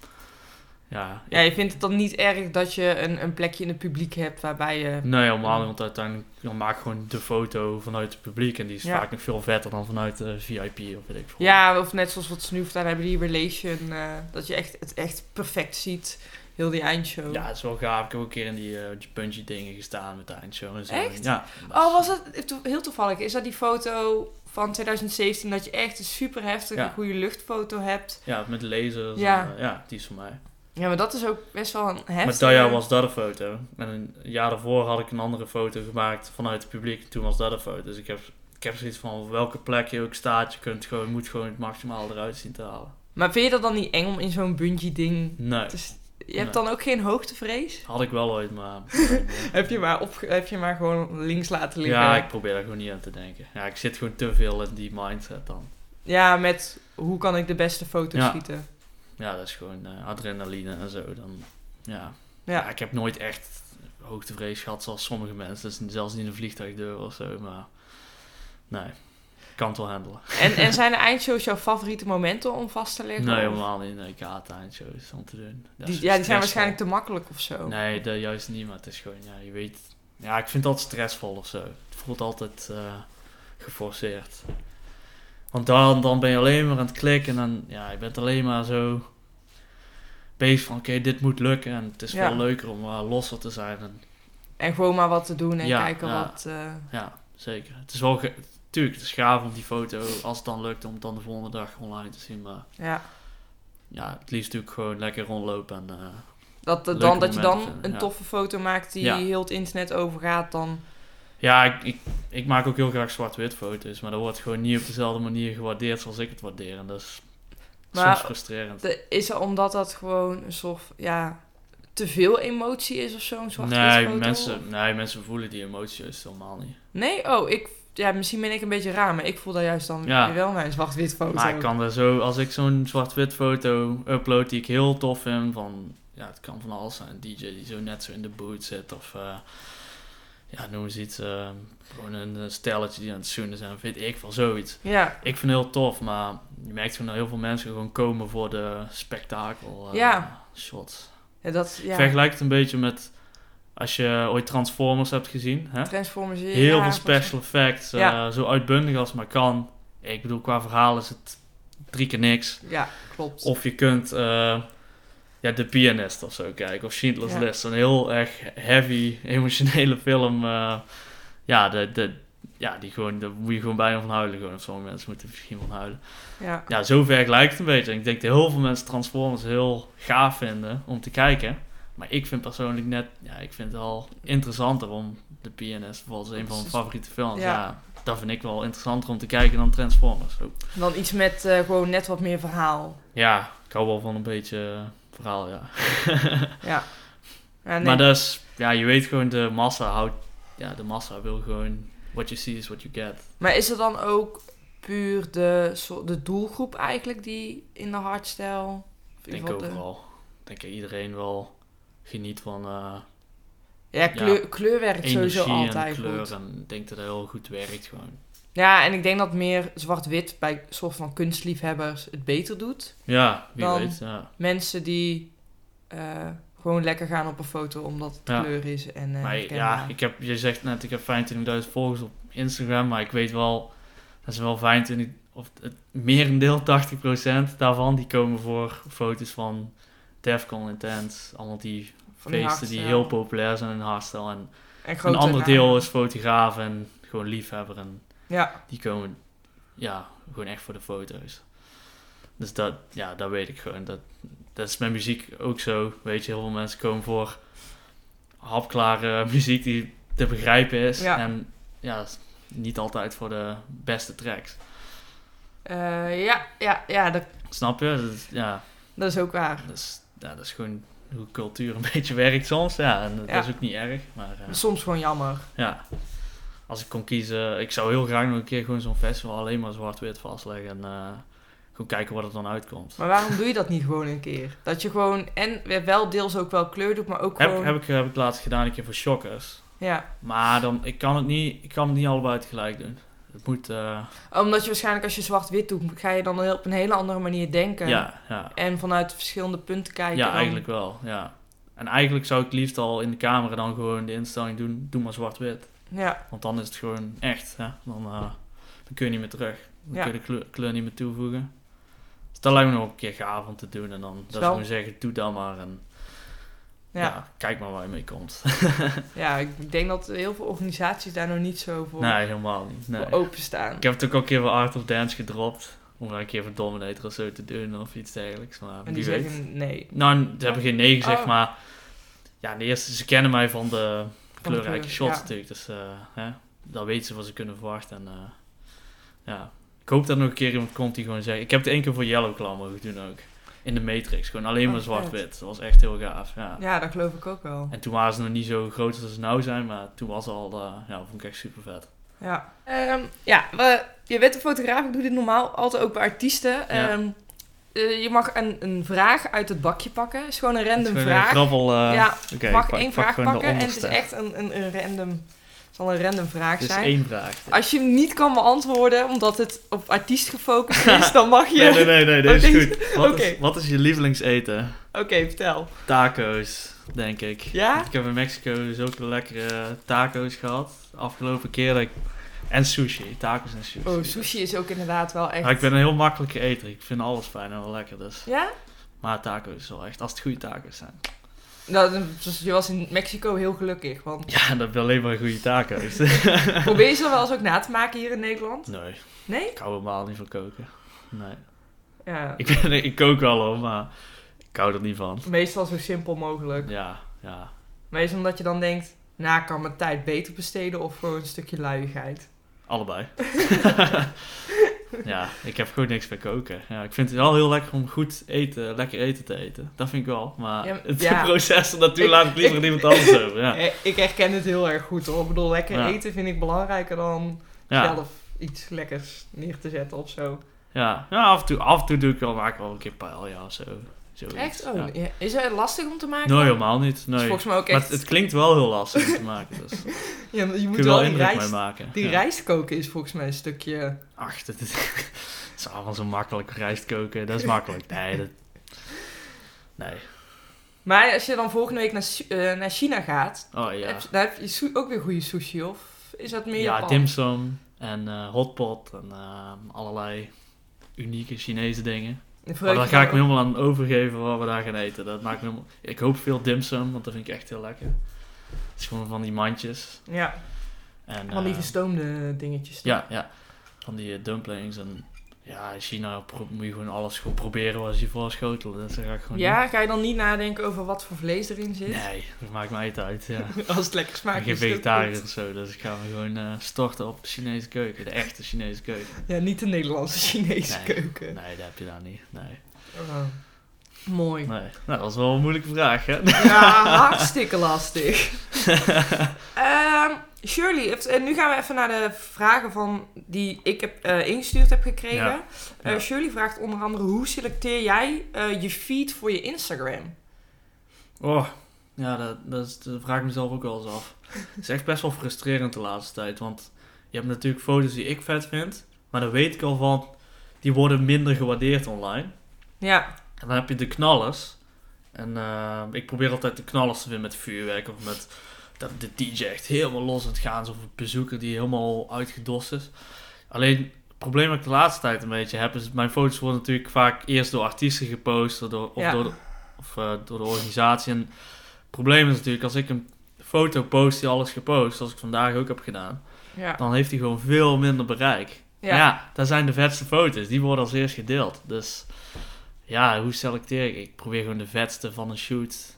ja, Ja, je vindt het dan niet erg dat je een, een plekje in het publiek hebt waarbij je... Nee, helemaal niet, want uiteindelijk dan maak gewoon de foto vanuit het publiek en die is Ja. vaak nog veel vetter dan vanuit de VIP of weet ik veel. Ja, of net zoals wat Snoef daar hebben, die relation. eh, dat je echt, het echt perfect ziet. Heel die eindshow. Ja, het is wel gaaf. Ik heb ook een keer in die, eh, die bungee dingen gestaan met de eindshow en zo. Echt? Ja. Oh, was dat to- heel toevallig? Is dat die foto van 2017 dat je echt een super heftige, Ja. goede luchtfoto hebt? Ja, met lasers. Ja. en, eh, ja, die is van mij. Ja, maar dat is ook best wel een heftige... Met jaar was dat een foto. En een jaar daarvoor had ik een andere foto gemaakt vanuit het publiek. Toen was dat een foto. Dus ik heb, ik heb zoiets van, welke plek je ook staat, je kunt gewoon, moet gewoon het maximaal eruit zien te halen. Maar vind je dat dan niet eng om in zo'n bungee ding... Nee, te je hebt dan ook geen hoogtevrees? had ik wel ooit, maar... Heb je maar, op, heb je maar gewoon links laten liggen? ja, ik probeer daar gewoon niet aan te denken. Ja, ik zit gewoon te veel in die mindset dan. Ja, met hoe kan ik de beste foto Ja. schieten? Ja, dat is gewoon eh, adrenaline en zo. Dan, ja. Ja. Ja, ik heb nooit echt hoogtevrees gehad zoals sommige mensen. Dus zelfs niet in een vliegtuigdeur of zo. Maar nee, kan het wel handelen. En, en zijn de eindshows jouw favoriete momenten om vast te leggen? Nee, helemaal niet. Nee, ik haat eindshows om te doen. Dat Die, ja, die zijn stressvol. waarschijnlijk te makkelijk of zo. Nee, dat juist niet. Maar het is gewoon, ja, je weet... Ja, ik vind altijd stressvol of zo. Het voelt altijd eh, geforceerd. Want dan, dan ben je alleen maar aan het klikken. En dan, ja, je bent alleen maar zo van... Oké, dit moet lukken. En het is Ja. veel leuker om uh, losser te zijn. En En gewoon maar wat te doen en Ja, kijken ja. wat... eh, ja, zeker. Het is wel... ge- Tuurlijk, het is gaaf om die foto, als het dan lukt, om het dan de volgende dag online te zien. Maar Ja. ja, het liefst natuurlijk gewoon lekker rondlopen en... eh, Dat, dan, dat je dan een toffe foto maakt die heel het internet overgaat, dan... Ja, ik, ik, ik maak ook heel graag zwart-wit foto's, maar dat wordt gewoon niet op dezelfde manier gewaardeerd zoals ik het waardeer. En dat is Maar- soms frustrerend. De, is er omdat dat gewoon een soort, ja, te veel emotie is of zo, een zwart Nee foto? mensen, nee, mensen voelen die emotie juist helemaal niet. Nee? Oh, ik... Ja, misschien ben ik een beetje raar, maar ik voel dat juist dan Ja. wel mijn zwart-wit foto. Maar ik kan er zo, als ik zo'n zwart-wit foto upload die ik heel tof vind, van, ja, het kan van alles zijn. Een DJ die zo net zo in de boot zit, of, eh, ja, noem eens iets, eh, gewoon een stelletje die aan het zoenen zijn, weet ik wel, zoiets. Ja, Ik vind het heel tof, maar je merkt gewoon dat heel veel mensen gewoon komen voor de spektakel eh, Ja. shots. ja dat... Ja. Vergelijk het een beetje met als je ooit Transformers hebt gezien. Hè? Transformers, ja, Heel veel special effects, eh, zo uitbundig als maar kan. Ik bedoel, qua verhaal is het drie keer niks. Ja, klopt. Of je kunt eh, ja, The Pianist of zo kijken, of Schindler's Ja. List. Een heel erg heavy, emotionele film. eh, ja, de, de, ja, die gewoon, daar moet je gewoon bijna van huilen. Gewoon. Of sommige mensen moeten er misschien van huilen. Ja. Ja, zo vergelijkt het een beetje. En ik denk dat heel veel mensen Transformers heel gaaf vinden om te kijken. Maar ik vind persoonlijk net, ja, ik vind het wel interessanter om The Pianist, bijvoorbeeld een van mijn favoriete films. Ja. Ja. dat vind ik wel interessanter om te kijken dan Transformers. Dan iets met eh, gewoon net wat meer verhaal. Ja, ik hou wel van een beetje verhaal, ja. Ja. ja nee. Maar dat is, ja, je weet gewoon, de massa houdt, ja, de massa wil gewoon, what you see is what you get. Maar is er dan ook puur de, de doelgroep eigenlijk die in de hardstyle... Ik denk overal. Ik denk dat iedereen wel geniet van eh, Ja, kleur, werkt sowieso altijd kleur. goed. En ik denk dat dat heel goed werkt gewoon. Ja, en ik denk dat meer zwart-wit bij soort van kunstliefhebbers het beter doet. Ja, wie Dan- weet. Ja. Mensen die eh, gewoon lekker gaan op een foto omdat het Ja. kleur is en eh Maar ja, ik heb, je zegt net, ik heb 25.000 volgers op Instagram, maar ik weet wel, dat is wel 25, of het merendeel, 80% daarvan, die komen voor foto's van Defcon Intense, allemaal die Van feesten die heel populair zijn in hardstyle. En En een ander deel is fotograaf en gewoon liefhebber en Ja, die komen, ja, gewoon echt voor de foto's. Dus dat, ja, dat weet ik gewoon. Dat, dat is met muziek ook zo. Weet je, heel veel mensen komen voor hapklare muziek die te begrijpen is. Ja. En ja, niet altijd voor de beste tracks. Eh, ja, ja, ja dat, Snap je? Dat is, ja, dat is ook waar. dat is, ja, dat is gewoon hoe cultuur een beetje werkt soms. Ja, en dat Ja. is ook niet erg. Maar eh, Soms gewoon jammer. ja, als ik kon kiezen, ik zou heel graag nog een keer gewoon zo'n festival alleen maar zwart-wit vastleggen. En eh, gewoon kijken wat er dan uitkomt. Maar waarom doe je dat niet gewoon een keer? Dat je gewoon en wel deels ook wel kleur doet, maar ook Heb, gewoon... heb, ik, heb ik laatst gedaan een keer voor Shockers. Ja, Maar dan, ik kan het niet, ik kan het niet allebei tegelijk doen. Het moet, eh, omdat je waarschijnlijk als je zwart-wit doet, ga je dan op een hele andere manier denken. ja, ja, En vanuit verschillende punten kijken. ja dan- eigenlijk wel, ja. En eigenlijk zou ik liefst al in de camera dan gewoon de instelling doen, doe maar zwart-wit. Ja, Want dan is het gewoon echt, hè. Dan, eh, dan kun je niet meer terug. Dan Ja. kun je de kleur, kleur niet meer toevoegen. Dus dat lijkt me nog een keer gaaf om te doen. En dan dat Wel- gewoon zeggen, doe dan maar. En ja. ja. kijk maar waar je mee komt. ja, ik denk dat heel veel organisaties daar nog niet zo voor, nee, helemaal niet. Nee. voor openstaan. Ik heb het ook al een keer voor Art of Dance gedropt. Om daar een keer voor Dominator of zo te doen of iets dergelijks. Maar En wie die weet. zeggen nee. Nou, ze hebben geen nee gezegd, Oh. maar... Ja, de eerste, ze kennen mij van de kleurrijke kleur, shots ja. natuurlijk. Dus eh, hè, dan weten ze wat ze kunnen verwachten. En, eh, ja. Ik hoop dat er nog een keer iemand komt die gewoon zegt... Ik heb het één keer voor Yellow Claw mogen doen ook. In de Matrix. Gewoon alleen Oh, maar zwart-wit. Dat was echt heel gaaf, ja. Ja, dat geloof ik ook wel. En toen waren ze nog niet zo groot als ze nou zijn. Maar toen was het al... eh, ja, vond ik echt super vet. Ja, Ehm, ja we, je bent een fotograaf. Ik doe dit normaal altijd ook bij artiesten. Ehm, eh, je mag een, een vraag uit het bakje pakken. Het is gewoon een random vraag. Grabbel, eh, ja, mag pak- één pak vraag pakken en het is echt een, een, een random... Het zal een random vraag Het is zijn. één vraag. Als je hem niet kan beantwoorden, omdat het op artiest gefocust is, dan mag je... Nee, nee, nee, nee, dit Oh, is deze- goed. Wat, is, wat is je lievelingseten? Oké, vertel. Taco's, denk ik. Ja? Ik heb in Mexico zulke lekkere taco's gehad. De afgelopen keer dat ik... En sushi, tacos en sushi. Oh, sushi is ook inderdaad wel echt... Maar ik ben een heel makkelijke eter. Ik vind alles fijn en wel lekker, dus... Ja? Maar tacos is wel echt, als het goede tacos zijn. Nou, dus je was in Mexico heel gelukkig. Want Ja, dat je alleen maar goede taco's. probeer je ze wel eens ook na te maken hier in Nederland? nee, Nee? ik hou helemaal niet van koken. Nee. Ja. Ik, ben, ik kook wel hoor, maar ik hou er niet van. Meestal zo simpel mogelijk. Ja, ja. Meestal omdat je dan denkt, nou, ik kan mijn tijd beter besteden of gewoon een stukje luiigheid. Allebei. ja, ik heb gewoon niks bij koken. Ja, ik vind het wel heel lekker om goed eten, lekker eten te eten. Dat vind ik wel. Maar Ja, het ja. proces Ik- laat ik liever ik- aan iemand anders over. Ja. Ik herken het heel erg goed hoor. Ik bedoel, lekker eten vind ik belangrijker dan Ja, zelf iets lekkers neer te zetten of zo. ja. ja af, en toe, af en toe doe ik wel, maak wel een keer paella of zo. Zoiets. Echt? Oh, Ja. Is het lastig om te maken? Nee, helemaal niet. Dat Nee. volgens mij ook Maar het, het klinkt wel heel lastig om te maken. Dus ja, je moet je wel wel die rijst... maken. Die ja. rijst koken is volgens mij een stukje... Ach, dat is, het is allemaal zo makkelijk rijst koken. Dat is makkelijk. Nee, dat... Nee. Maar als je dan volgende week naar, eh, naar China gaat, Oh ja. heb, dan heb je ook weer goede sushi, of is dat meer Ja, dimsum en eh hotpot en eh, allerlei unieke Chinese dingen. Maar daar ga ik me helemaal aan overgeven wat we daar gaan eten. Dat maakt me helemaal... Ik hoop veel dimsum, want dat vind ik echt heel lekker. Het is gewoon van die mandjes. Ja, En, van die eh, gestoomde dingetjes. Ja, ja. Van die eh, dumplings. En ja, in China moet je gewoon alles gewoon proberen wat je voor schotel. Dus dat ga ik gewoon Ja, ga je dan niet nadenken over wat voor vlees erin zit? Nee, dat maakt mij niet uit. Ja. Als het lekker Ik smaakt. ben geen het vegetariër of zo, dus ik ga me gewoon eh, storten op de Chinese keuken. De echte Chinese keuken. Ja, niet de Nederlandse Chinese Nee. keuken. Nee, dat heb je daar niet. Nee. Oh. Mooi. nee. Nou, dat was wel een moeilijke vraag, hè? Ja, hartstikke lastig. Ehm, Shirley, en nu gaan we even naar de vragen van die ik heb eh, ingestuurd heb gekregen. Ja. Eh, Ja. Shirley vraagt onder andere, hoe selecteer jij eh, je feed voor je Instagram? Oh, ja, dat, dat, is, dat vraag ik mezelf ook wel eens af. Het is echt best wel frustrerend de laatste tijd, want je hebt natuurlijk foto's die ik vet vind, maar dan weet ik al van, die worden minder gewaardeerd online. Ja, En dan heb je de knallers. En eh, ik probeer altijd de knallers te vinden met vuurwerk of met dat de DJ echt helemaal los aan het gaan is. Of een bezoeker die helemaal uitgedost is. Alleen het probleem dat ik de laatste tijd een beetje heb is mijn foto's worden natuurlijk vaak eerst door artiesten gepost of door, of Ja. door, de, of, eh, door de organisatie. En het probleem is natuurlijk als ik een foto post die alles gepost, zoals ik vandaag ook heb gedaan, ja. dan heeft hij gewoon veel minder bereik. Ja, daar zijn de vetste foto's. Die worden als eerst gedeeld. Dus ja, hoe selecteer ik? Ik probeer gewoon de vetste van een shoot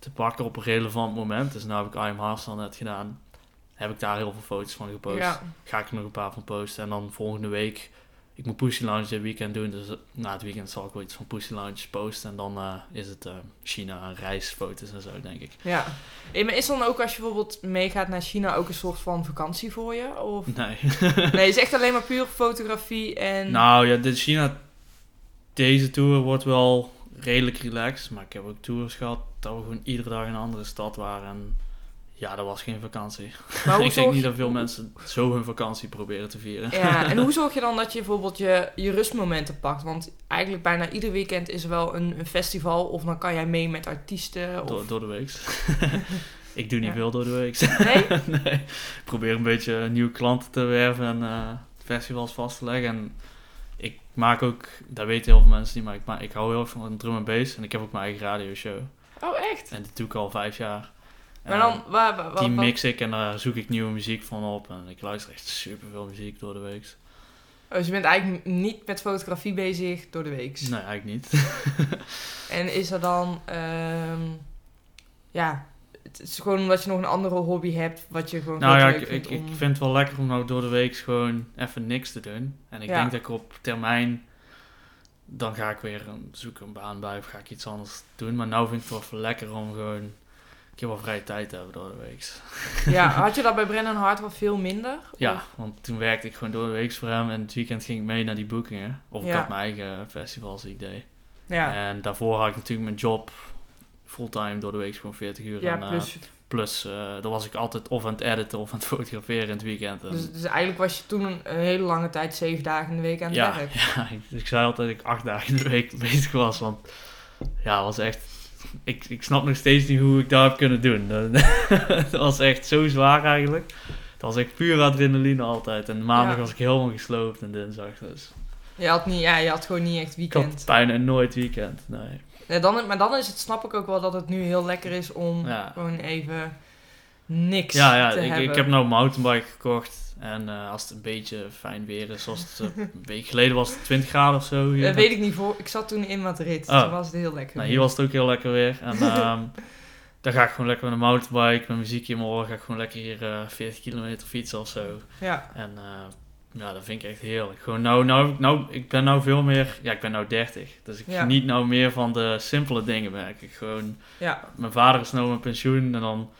te pakken op een relevant moment. Dus nu heb ik I'm Hustle net gedaan. Heb ik daar heel veel foto's van gepost. Ja. Ga ik er nog een paar van posten. En dan volgende week... Ik moet Pussy Lounge dit weekend doen. Dus eh, na het weekend zal ik wel iets van Pussy Lounge posten. En dan eh, is het eh, China reisfoto's en zo, denk ik. ja. Maar is dan ook als je bijvoorbeeld meegaat naar China ook een soort van vakantie voor je? Of... Nee. Nee, is echt alleen maar puur fotografie en... Nou ja, de China, deze tour wordt wel redelijk relaxed. Maar ik heb ook tours gehad dat we gewoon iedere dag in een andere stad waren. En ja, dat was geen vakantie. maar ik denk niet dat veel mensen zo hun vakantie proberen te vieren. Ja, en hoe zorg je dan dat je bijvoorbeeld je, je rustmomenten pakt? Want eigenlijk bijna ieder weekend is er wel een, een festival of dan kan jij mee met artiesten. Of... Door, door de week. ik doe niet Ja. veel door de week. Nee? nee. Ik probeer een beetje nieuwe klanten te werven en eh, festivals vast te leggen. En ik maak ook, dat weten heel veel mensen niet, maar ik, ik hou heel erg van drum en bass. En ik heb ook mijn eigen radioshow. Oh, echt? En dat doe ik al vijf jaar. Maar dan, waar, waar, die mix ik en daar zoek ik nieuwe muziek van op. En ik luister echt super veel muziek door de week. Oh, dus je bent eigenlijk niet met fotografie bezig door de week. Nee, eigenlijk niet. En is er dan, ehm, ja, het is gewoon omdat je nog een andere hobby hebt, wat je gewoon nou ja, ik, ik, ik vind het wel lekker om nou door de week gewoon even niks te doen. En ik Ja. denk dat ik op termijn, dan ga ik weer een, zoeken een baan bij of ga ik iets anders doen. Maar nou vind ik het wel lekker om gewoon een keer wat vrije tijd te hebben door de week. Ja, had je dat bij Brennan Hart wel veel minder? Ja, Of- want toen werkte ik gewoon door de week voor hem en het weekend ging ik mee naar die boekingen. Of ik Ja. had mijn eigen festivals die ik deed. Ja, En daarvoor had ik natuurlijk mijn job fulltime door de week gewoon 40 uur. ja en, eh, plus, plus eh, dan was ik altijd of aan het editen of aan het fotograferen in het weekend. En- dus, dus eigenlijk was je toen een, hele lange tijd zeven dagen in de week aan het ja, werk. ja ik, ik zei altijd dat ik acht dagen in de week bezig was. Want ja, was echt. Ik, ik snap nog steeds niet hoe ik dat heb kunnen doen. Dat was echt zo zwaar eigenlijk. Het was echt puur adrenaline altijd. En maandag Ja. was ik helemaal gesloopt en dinsdag. Dus Je had, niet, ja, je had gewoon niet echt Ik had weekend. bijna nooit weekend, nee. Ja, dan, maar dan is het, snap ik ook wel dat het nu heel lekker is om Ja. gewoon even niks Ja, ja te ik, hebben. ik heb nou een mountainbike gekocht. En eh, als het een beetje fijn weer is, zoals het eh, een week geleden was het 20 graden of zo. Hier. Dat weet ik niet voor. Ik zat toen in Madrid. Oh. Toen was het heel lekker. Nou, hier was het ook heel lekker weer. En ehm, dan ga ik gewoon lekker met een mountainbike, met muziek in mijn oren, ga ik gewoon lekker hier eh 40 kilometer fietsen of zo. Ja, En eh, ja, dat vind ik echt heerlijk. Gewoon nou, nou, nou, ik ben nou veel meer, ja, ik ben nou 30. Dus ik Ja. geniet nou meer van de simpele dingen, merk ik. Gewoon, ja, mijn vader is nou met pensioen en dan,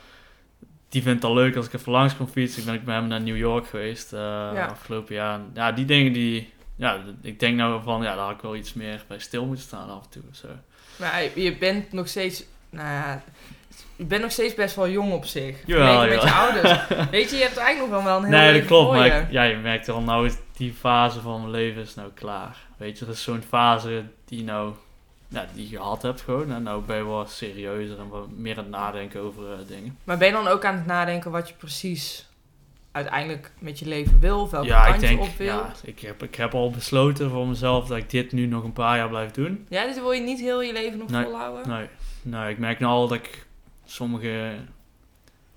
die vindt het al leuk als ik even langs kom fietsen. Ik ben ik met hem naar New York geweest eh, afgelopen jaar. Ja, die dingen die, ja, ik denk nou van, ja, daar had ik wel iets meer bij stil moeten staan af en toe zo. maar je bent nog steeds... Nou ja, je bent nog steeds best wel jong op zich. Jawel, met je ouders. Weet je, je hebt eigenlijk nog wel een heel Nee, dat klopt. Maar je. ik- ja, je merkt al, nou is die fase van mijn leven is nou klaar. Weet je, dat is zo'n fase die nou, ja, die je gehad hebt gewoon. En nou ben je wel serieuzer en wat meer aan het nadenken over eh, dingen. Maar ben je dan ook aan het nadenken wat je precies uiteindelijk met je leven wil? Of welke ja, kant ik denk, je op wil? ja, ik heb, ik heb al besloten voor mezelf dat ik dit nu nog een paar jaar blijf doen. Ja, dit wil je niet heel je leven nog Nee, volhouden? Nee, nee, ik merk nou al dat ik sommige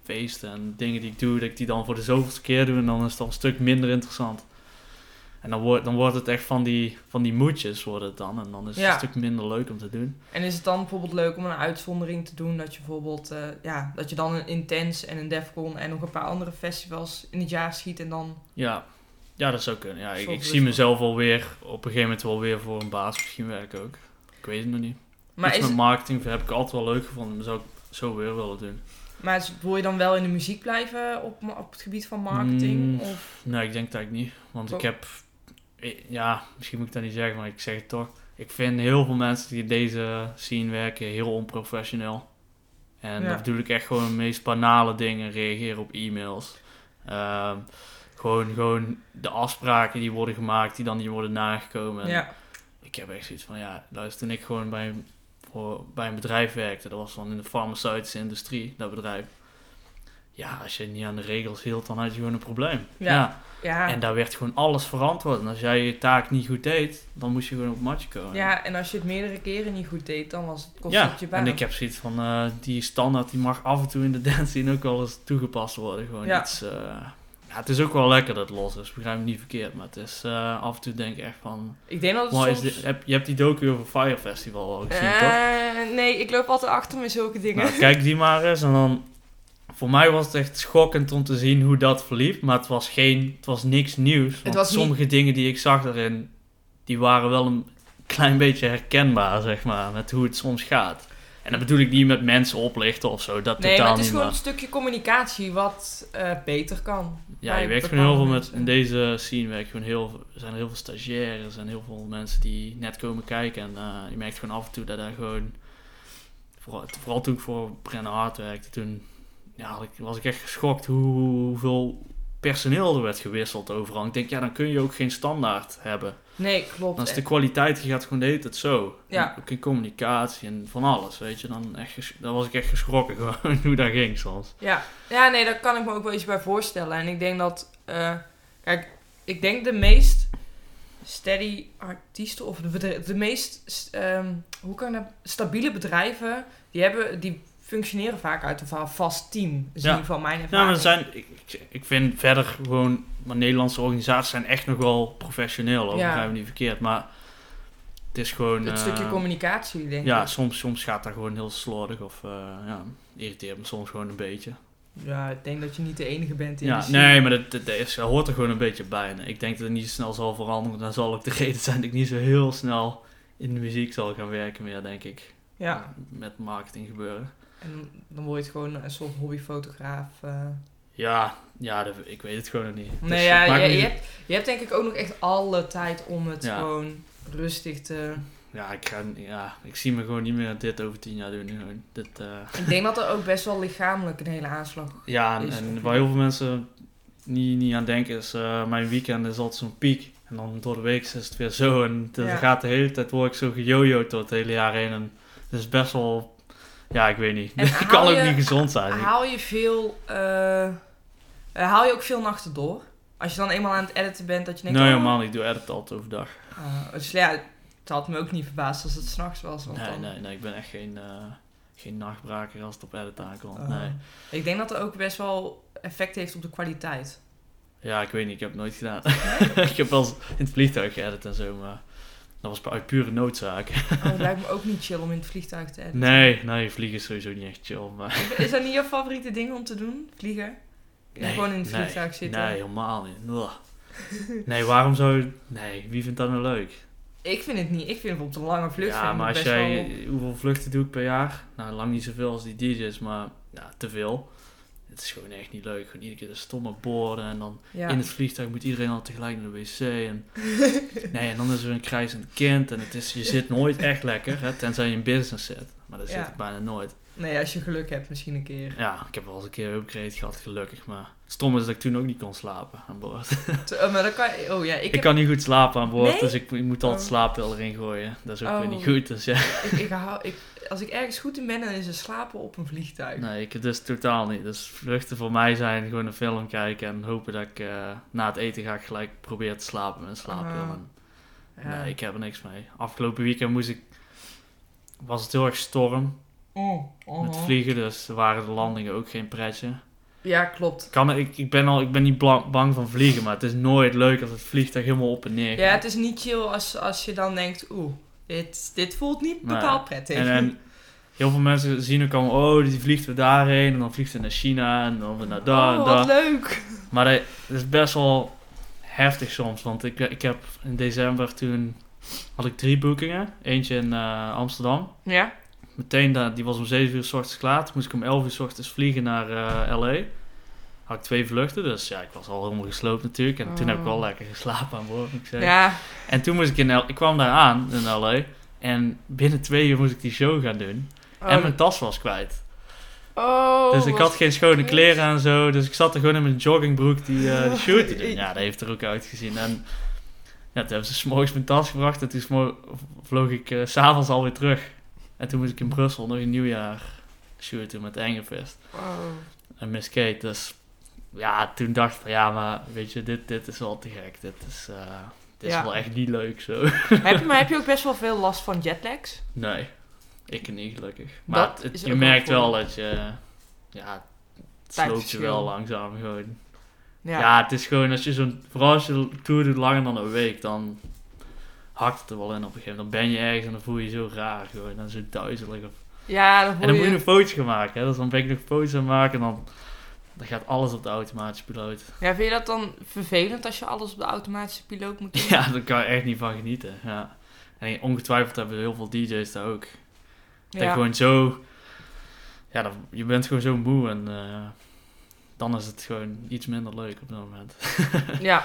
feesten en dingen die ik doe, dat ik die dan voor de zoveelste keer doe en dan is het al een stuk minder interessant. En dan wordt, dan wordt het echt van die, van die moedjes wordt het dan. En dan is het Ja. een stuk minder leuk om te doen. En is het dan bijvoorbeeld leuk om een uitzondering te doen? Dat je bijvoorbeeld, eh, ja, dat je dan een Intense en een Defcon en nog een paar andere festivals in het jaar schiet en dan... Ja, ja dat zou kunnen. Ja, ik, zie mezelf alweer op een gegeven moment wel weer voor een baas misschien werken ook. Ik weet het nog niet. Maar, Iets is, met marketing heb ik altijd wel leuk gevonden. Dat zou ik zo weer willen doen. maar wil je dan wel in de muziek blijven op, op het gebied van marketing? Mm. Of, Nee, ik denk dat ik niet. Want ik Oh. heb... Ja, misschien moet ik dat niet zeggen, maar ik zeg het toch. Ik vind heel veel mensen die in deze scene werken heel onprofessioneel. En Ja. dat bedoel ik echt gewoon de meest banale dingen. Reageren op e-mails. Ehm, gewoon, gewoon de afspraken die worden gemaakt, die dan niet worden nagekomen. En ja, Ik heb echt zoiets van, ja, luister, toen ik gewoon bij, voor, bij een bedrijf werkte, dat was dan in de farmaceutische industrie, dat bedrijf. Ja, als je niet aan de regels hield, dan had je gewoon een probleem. Ja. ja. En daar werd gewoon alles verantwoord. En als jij je taak niet goed deed, dan moest je gewoon op het matje komen. ja, en als je het meerdere keren niet goed deed, dan was het, kost Ja, het je baan. en ik heb zoiets van, eh, die standaard die mag af en toe in de dance ook wel eens toegepast worden. Gewoon Ja. iets, eh, ja, het is ook wel lekker dat het los is, begrijp me niet verkeerd. Maar het is eh, af en toe denk ik echt van, Ik denk dat het soms... dit, heb, je hebt die docu over Fire Festival al gezien, toch? Eh, nee, ik loop altijd achter met zulke dingen. Nou, kijk die maar eens. En dan, voor mij was het echt schokkend om te zien hoe dat verliep. Maar het was geen, het was niks nieuws. Want niet- sommige dingen die ik zag daarin, die waren wel een klein beetje herkenbaar, zeg maar, met hoe het soms gaat. En dat bedoel ik niet met mensen oplichten of zo, dat nee, totaal maar het is gewoon Maar, een stukje communicatie wat eh, beter kan. Ja, je werkt gewoon heel veel met, in deze scene werk je gewoon heel, veel- er zijn heel veel stagiaires en heel veel mensen die net komen kijken. En eh, je merkt gewoon af en toe dat daar gewoon, vooral, vooral toen ik voor Brennan Hart werkte, toen ja, was ik echt geschokt hoe, hoeveel personeel er werd gewisseld overal. Ik denk, ja, dan kun je ook geen standaard hebben. Nee, klopt. Dan is de kwaliteit, die gaat gewoon de hele tijd zo. Ja. En Ook in communicatie en van alles, weet je. Dan, echt dan was ik echt geschrokken gewoon hoe dat ging soms. Ja. ja, nee, daar kan ik me ook wel iets bij voorstellen. En ik denk dat, eh, kijk, ik denk de meest steady artiesten of de, bedrijf, de meest, st- ehm, hoe kan dat, stabiele bedrijven, die hebben, die functioneren vaak uit een va- vast team. Ja. van mijn Ja, ervaring. maar er zijn, ik- ik vind verder gewoon, maar Nederlandse organisaties zijn echt nog wel professioneel. Ook Ja. begrijp me niet verkeerd, maar het is gewoon... het eh, stukje communicatie, denk Ja, ik. soms, soms gaat dat gewoon heel slordig of eh, ja, irriteert me soms gewoon een beetje. Ja, ik denk dat je niet de enige bent in Ja, nee, maar dat, is, dat hoort er gewoon een beetje bij. Ik denk dat het niet zo snel zal veranderen. Dan zal ook de reden zijn dat ik niet zo heel snel in de muziek zal gaan werken meer, denk ik. Ja, Met marketing gebeuren. en dan word je het gewoon een soort hobbyfotograaf. eh. Ja, ja dat- ik weet het gewoon nog niet. Nee, Dus ja, je, je, hebt, je hebt denk ik ook nog echt alle tijd om het Ja. gewoon rustig te... ja, ik ga, ja, ik zie me gewoon niet meer dit over tien jaar doen. Gewoon. Dit, eh, Ik denk dat er ook best wel lichamelijk een hele aanslag... ja, en, Is en of- waar heel veel mensen niet, niet aan denken is, eh, mijn weekend is altijd zo'n piek. En dan door de week is het weer zo. En dan Ja. gaat de hele tijd, word ik zo gejojoed door het hele jaar heen. En het is best wel, ja, ik weet niet. Het kan ook niet gezond zijn. Haal je veel... eh, eh, haal je ook veel nachten door? Als je dan eenmaal aan het editen bent, dat je denkt... Nee, oh, helemaal niet. Ik doe edit altijd overdag. ah, dus ja, het had me ook niet verbaasd als het s'nachts was. Want Nee, dan, nee, nee. Ik ben echt geen, eh, geen nachtbraker als het op edit aankomt. Oh. Nee. Ik denk dat het ook best wel effect heeft op de kwaliteit. Ja, ik weet niet. Ik heb het nooit gedaan. ik heb wel eens in het vliegtuig geëdit en zo, maar dat was uit pure noodzaak. Oh, het lijkt me ook niet chill om in het vliegtuig te editen. nee, nee, vliegen is sowieso niet echt chill. Maar Is dat niet jouw favoriete ding om te doen? Vliegen? nee, Gewoon in het nee, vliegtuig zitten? Nee, helemaal niet. Ugh. Nee, waarom zou... Nee, wie vindt dat nou leuk? Ik vind het niet. Ik vind bijvoorbeeld een lange vlucht ja, maar als jij... wel... Hoeveel vluchten doe ik per jaar? Nou, lang niet zoveel als die DJ's, maar ja, te veel. Het is gewoon echt niet leuk. Gewoon iedere keer de stomme borden en dan Ja. in het vliegtuig moet iedereen al tegelijk naar de wc. En, nee, en dan is er een krijzend kind en het is, je zit nooit echt lekker, hè, tenzij je een business zit. Maar dat zit bijna nooit. Nee, als je geluk hebt misschien een keer. Ja, ik heb wel eens een keer een upgrade gehad, gelukkig. Maar stom is dat ik toen ook niet kon slapen aan boord. Oh, maar dan kan je... Oh ja, ik, kan niet goed slapen aan boord, Nee? dus ik, ik moet altijd Oh. slaappil erin gooien. Dat is ook weer Oh. niet goed, dus ja. ik, ik hou, ik, als ik ergens goed in ben, dan is het slapen op een vliegtuig. Nee, ik dus totaal niet. Dus vluchten voor mij zijn gewoon een film kijken en hopen dat ik eh, na het eten ga ik gelijk proberen te slapen met een slaappil. Ah. En Ja. Nee, ik heb er niks mee. Afgelopen weekend moest ik, was het heel erg storm Oh, oh. met vliegen, dus waren de landingen ook geen pretje. Ja, klopt. Kan, ik, ik, ben al, ik ben niet bang van vliegen, maar het is nooit leuk als het vliegtuig helemaal op en neer gaat. Ja, het is niet chill als, als je dan denkt... Oeh, dit, dit voelt niet bepaald prettig. En, en heel veel mensen zien ook al, oh, die vliegt weer daarheen en dan vliegt ze naar China en dan weer naar daar en oh, daar. wat leuk. Maar dat dat is best wel heftig soms. Want ik, ik heb in december toen had ik drie boekingen. Eentje in eh, Amsterdam. Ja? Meteen, die was om 7 uur s ochtends klaar. Toen moest ik om 11 uur s ochtends vliegen naar eh, LA. Had ik twee vluchten, dus ja, ik was al helemaal gesloopt natuurlijk. En toen heb ik wel Oh. lekker geslapen aan boord, moet ik zeggen. Ja. En toen moest ik in L ik kwam daar aan in LA. En binnen twee uur moest ik die show gaan doen. En mijn tas was kwijt. oh, Dus ik had geen schone kleren en zo. Dus ik zat er gewoon in mijn joggingbroek die, eh die shoot te doen. Ja, dat heeft er ook uitgezien. En ja, toen hebben ze s'morgens mijn tas gebracht. En toen vloog ik s s'avonds alweer terug. En toen moest ik in Brussel nog een nieuwjaar shooten met Engevest. Wow. En Miss Kate. Dus ja, toen dacht ik van ja, maar weet je, dit, dit is wel te gek. Dit is, eh, dit is wel echt niet leuk zo. heb je, maar heb je ook best wel veel last van jetlags? Nee, ik niet gelukkig. Maar het- je merkt wel dat je, ja, het sloopt je wel langzaam gewoon. Ja. Ja. het is gewoon als je zo'n, vooral als je een tour doet langer dan een week, dan hakt het er wel in op een gegeven moment. Dan ben je ergens en dan voel je je zo raar gewoon, dan zo duizelig. Of... Ja, dan En dan moet je je... nog foto's gaan maken, hè. Dus dan ben ik nog foto's aan het maken en dan, dan gaat alles op de automatische piloot. Ja, vind je dat dan vervelend als je alles op de automatische piloot moet doen? Ja, daar kan je echt niet van genieten, ja. En ongetwijfeld hebben heel veel DJ's daar ook. Dat je gewoon zo... Ja, dan, je bent gewoon zo moe en eh, dan is het gewoon iets minder leuk op dat moment. Ja.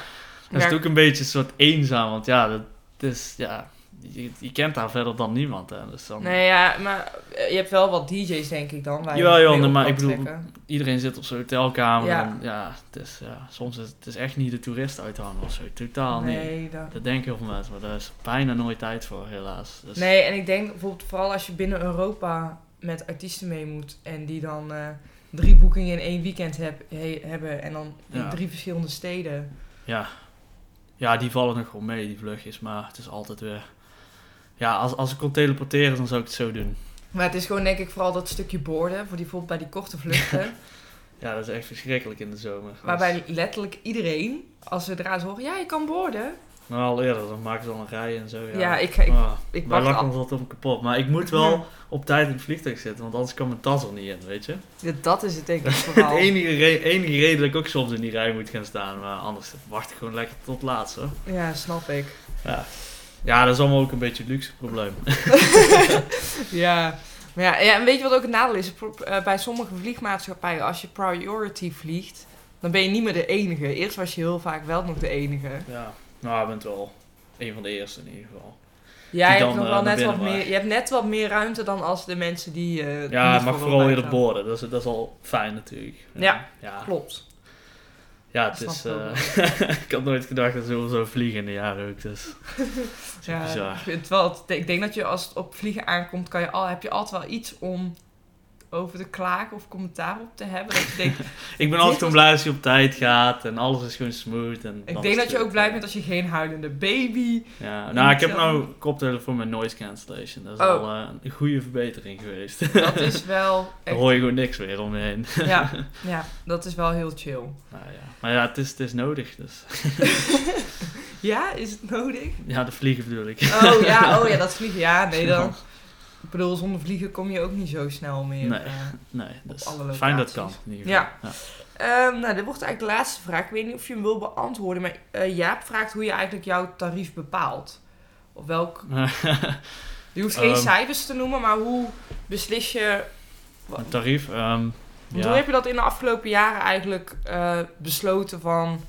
Dan is Ja. het ook een beetje een soort eenzaam, want ja, dat is, ja je, je kent daar verder dan niemand. Hè, dus dan, Nee, ja, maar eh, je hebt wel wat DJ's, denk ik dan. Waar je Jawel, nee, op maar ik bedoel- trekken. Iedereen zit op zo'n hotelkamer Ja. en ja, het is, ja, soms is het is echt niet de toerist uithangen of zo. Totaal niet. Nee, dat... Dat denken heel veel mensen, maar daar is bijna nooit tijd voor, helaas. Dus, nee, en ik denk bijvoorbeeld vooral als je binnen Europa met artiesten mee moet en die dan eh, drie boekingen in één weekend heb, he- hebben en dan in Ja. drie verschillende steden. Ja. Ja, die vallen nog wel mee, die vluchtjes, maar het is altijd weer... Ja, als, als ik kon teleporteren, dan zou ik het zo doen. Maar het is gewoon denk ik vooral dat stukje boorden, voor die bijvoorbeeld bij die korte vluchten, Ja, dat is echt verschrikkelijk in de zomer. waarbij letterlijk iedereen, als ze eraan horen, ja, je kan boorden. Nou, al eerder, dan maken ze al een rij en zo. Ja, Ja, ik, ik, Ah, ik wacht lachen ons altijd op kapot. Maar ik moet wel op tijd in het vliegtuig zitten, want anders kan mijn tas er niet in, weet je. Ja, dat is het denk ik Het vooral. enige, re- enige reden dat ik ook soms in die rij moet gaan staan, maar anders wacht ik gewoon lekker tot laatst hoor. Ja, snap ik. Ja. ja, dat is allemaal ook een beetje een luxe probleem. Ja. Maar ja, ja, en weet je wat ook het nadeel is? Eh, Bij sommige vliegmaatschappijen, als je priority vliegt, dan ben je niet meer de enige. Eerst was je heel vaak wel nog de enige. Ja, nou, je bent wel een van de eerste in ieder geval. Ja, je dan, hebt, nog eh, wel naar net wat meer, je hebt net wat meer ruimte dan als de mensen die. eh Ja, niet het mag voor vooral weer de borden, dat is, dat is al fijn natuurlijk. Ja, ja. Klopt. Ja, het is... eh, ik had nooit gedacht dat ze zo vliegen in de jaren ook, dus... Ja, bizar. ik, vind het wel, ik denk dat je als het op vliegen aankomt, kan je al, heb je altijd wel iets om over te klagen of commentaar op te hebben? Dat je denkt, Ik ben altijd was- blij als je op tijd gaat en alles is gewoon smooth. En ik denk dat je ook blij bent als je geen huilende baby... Ja, nou, ik heb nou koptelefoon met noise cancellation. Dat is Oh. al eh, een goede verbetering geweest. Dat is wel Dan echt... hoor je gewoon niks meer om je heen. Ja, ja, dat is wel heel chill. Nou, ja. Maar ja, het is, het is nodig. Dus. Ja, is het nodig? Ja, de vliegen bedoel ik. Oh ja, oh ja, dat vliegen. Ja, nee dan... Ik bedoel, zonder vliegen kom je ook niet zo snel meer. Nee. eh. Nee, dus fijn dat kan. In ieder geval. Ja. Ehm, nou, dit wordt eigenlijk de laatste vraag. Ik weet niet of je hem wil beantwoorden, maar eh, Jaap vraagt hoe je eigenlijk jouw tarief bepaalt. Of welk... Je hoeft geen Ehm. cijfers te noemen, maar hoe beslis je... Een tarief. ehm, ja. Hoe heb je dat in de afgelopen jaren eigenlijk eh, besloten van...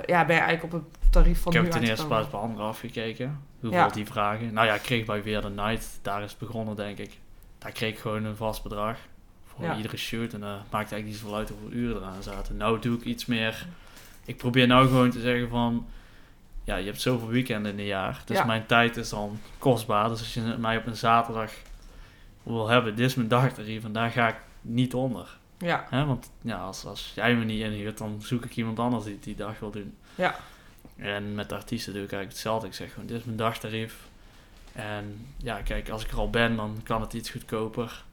eh, ja, ben je eigenlijk op het tarief van Ik heb nu ten eerste plaats bij anderen afgekeken. Hoeveel Ja. die vragen. Nou ja, ik kreeg bij Weer the Night. Daar is het begonnen, denk ik. Daar kreeg ik gewoon een vast bedrag. Voor Ja. iedere shoot. En uh, maakte eigenlijk niet zoveel uit hoeveel uren eraan zaten. Nou doe ik iets meer... Ik probeer nou gewoon te zeggen van... Ja, je hebt zoveel weekenden in een jaar. Dus Ja. mijn tijd is dan kostbaar. Dus als je mij op een zaterdag wil hebben... Dit is mijn dagtarief. En daar ga ik niet onder. Ja, Hè? Want ja, als, als jij me niet inhuurt, dan zoek ik iemand anders die het die dag wil doen. Ja. En met de artiesten doe ik eigenlijk hetzelfde. Ik zeg gewoon, dit is mijn dagtarief. En ja, kijk, als ik er al ben, dan kan het iets goedkoper.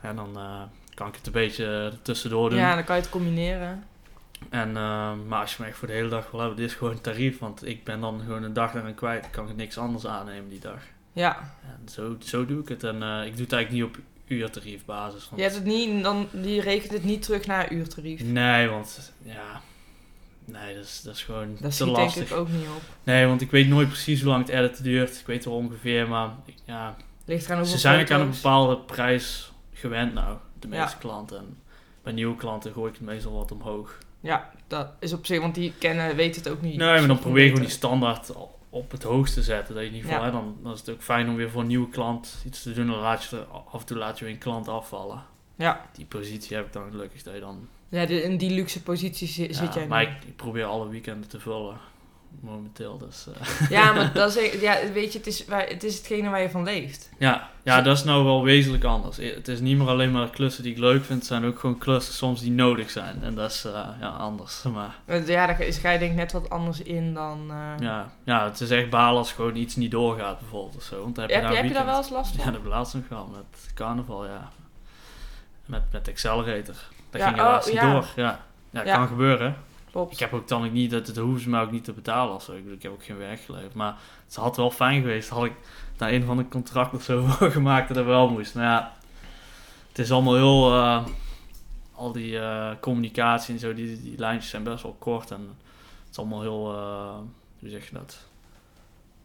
En dan eh, kan ik het een beetje tussendoor doen. ja, dan kan je het combineren. En, eh, maar als je me echt voor de hele dag wil hebben, dit is gewoon een tarief. Want ik ben dan gewoon een dag daaraan kwijt. Dan kan ik niks anders aannemen die dag. Ja, En zo, zo doe ik het. En eh, ik doe het eigenlijk niet op uurtariefbasis. Want je, hebt het niet, dan, je rekent het niet terug naar uurtarief. Nee, want ja. Nee, dat is, dat is gewoon Dat te schiet denk lastig. ik ook niet op. Nee, want ik weet nooit precies hoe lang het editen duurt. Ik weet wel ongeveer, maar ja, Ligt eraan hoeveel ze zijn ook aan een bepaalde prijs gewend nou, de Ja. meeste klanten. En bij nieuwe klanten gooi ik het meestal wat omhoog. Ja, dat is op zich, want die kennen, weten het ook niet. Nee, maar dan probeer je gewoon die standaard al op het hoogste te zetten. Dat je in ieder geval, Ja. hè, dan, dan is het ook fijn om weer voor een nieuwe klant iets te doen. Dan laat je af en toe laat je weer een klant afvallen. Ja, Die positie heb ik dan gelukkig dat je dan ja de- in die luxe positie zi- Ja, zit jij maar ik probeer alle weekenden te vullen. Momenteel, dus... eh, Ja, maar dat is, ja, weet je, het is, waar, het is hetgene waar je van leeft. ja, ja, dat is nou wel wezenlijk anders. Het is niet meer alleen maar klussen die ik leuk vind. Het zijn ook gewoon klussen soms die nodig zijn. En dat is eh, ja, anders. Maar Ja, daar ga je denk ik net wat anders in dan... eh, ja, ja, het is echt balen als gewoon iets niet doorgaat bijvoorbeeld of zo. Want heb je, heb, je, een heb je daar wel eens last Ja, van? dat heb ik laatst nog gehad met carnaval, ja. Met, met Accelerator. Dat Ja, ging oh, niet ja. door. Ja, ja, Ja. kan gebeuren. Klopt. Ik heb ook dan ook niet, dat het hoeven ze mij ook niet te betalen of zo. Ik, bedoel, ik heb ook geen werk geleverd. Maar het had wel fijn geweest. Had ik daar een van de contracten of zo gemaakt dat het wel moest. Maar ja, het is allemaal heel... eh, al die eh, communicatie en zo, die, die lijntjes zijn best wel kort. En het is allemaal heel... eh, hoe zeg je dat?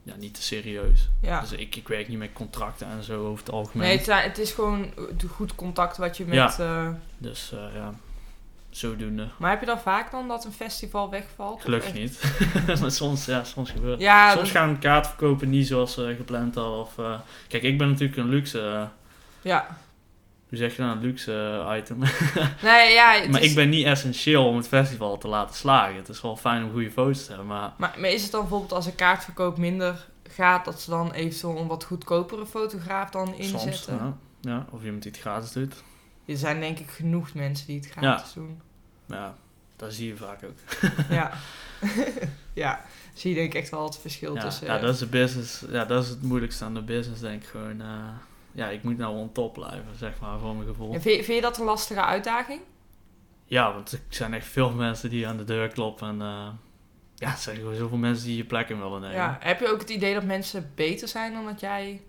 Ja, niet te serieus. Ja. Dus ik, ik werk niet met contracten en zo over het algemeen. Nee, het, het is gewoon de goed contact wat je met... Dus eh, ja, zodoende. maar heb je dan vaak dan dat een festival wegvalt? Gelukkig niet. maar soms, ja, soms gebeurt Ja, Soms dat- gaan kaartverkopen niet zoals ze gepland hadden. Of, eh, kijk, ik ben natuurlijk een luxe, eh, ja. hoe zeg je dat, een luxe item. Nee, ja, maar is- ik ben niet essentieel om het festival te laten slagen. Het is wel fijn om goede foto's te hebben, maar Maar, maar is het dan bijvoorbeeld als een kaartverkoop minder gaat, dat ze dan eventueel een wat goedkopere fotograaf dan inzetten? soms, ja, ja, of iemand die het gratis doet. Er zijn denk ik genoeg mensen die het gratis doen. Ja, dat zie je vaak ook. Ja. ja, zie je denk ik echt wel het verschil Ja, tussen... ja, dat is de business. Ja, dat is het moeilijkste aan de business, denk ik gewoon. eh, ja, ik moet nou on top blijven, zeg maar, voor mijn gevoel. En vind, vind je dat een lastige uitdaging? Ja, want er zijn echt veel mensen die aan de deur kloppen. En eh, ja, er zijn gewoon zoveel mensen die je plek in willen nemen. Ja. Heb je ook het idee dat mensen beter zijn dan dat jij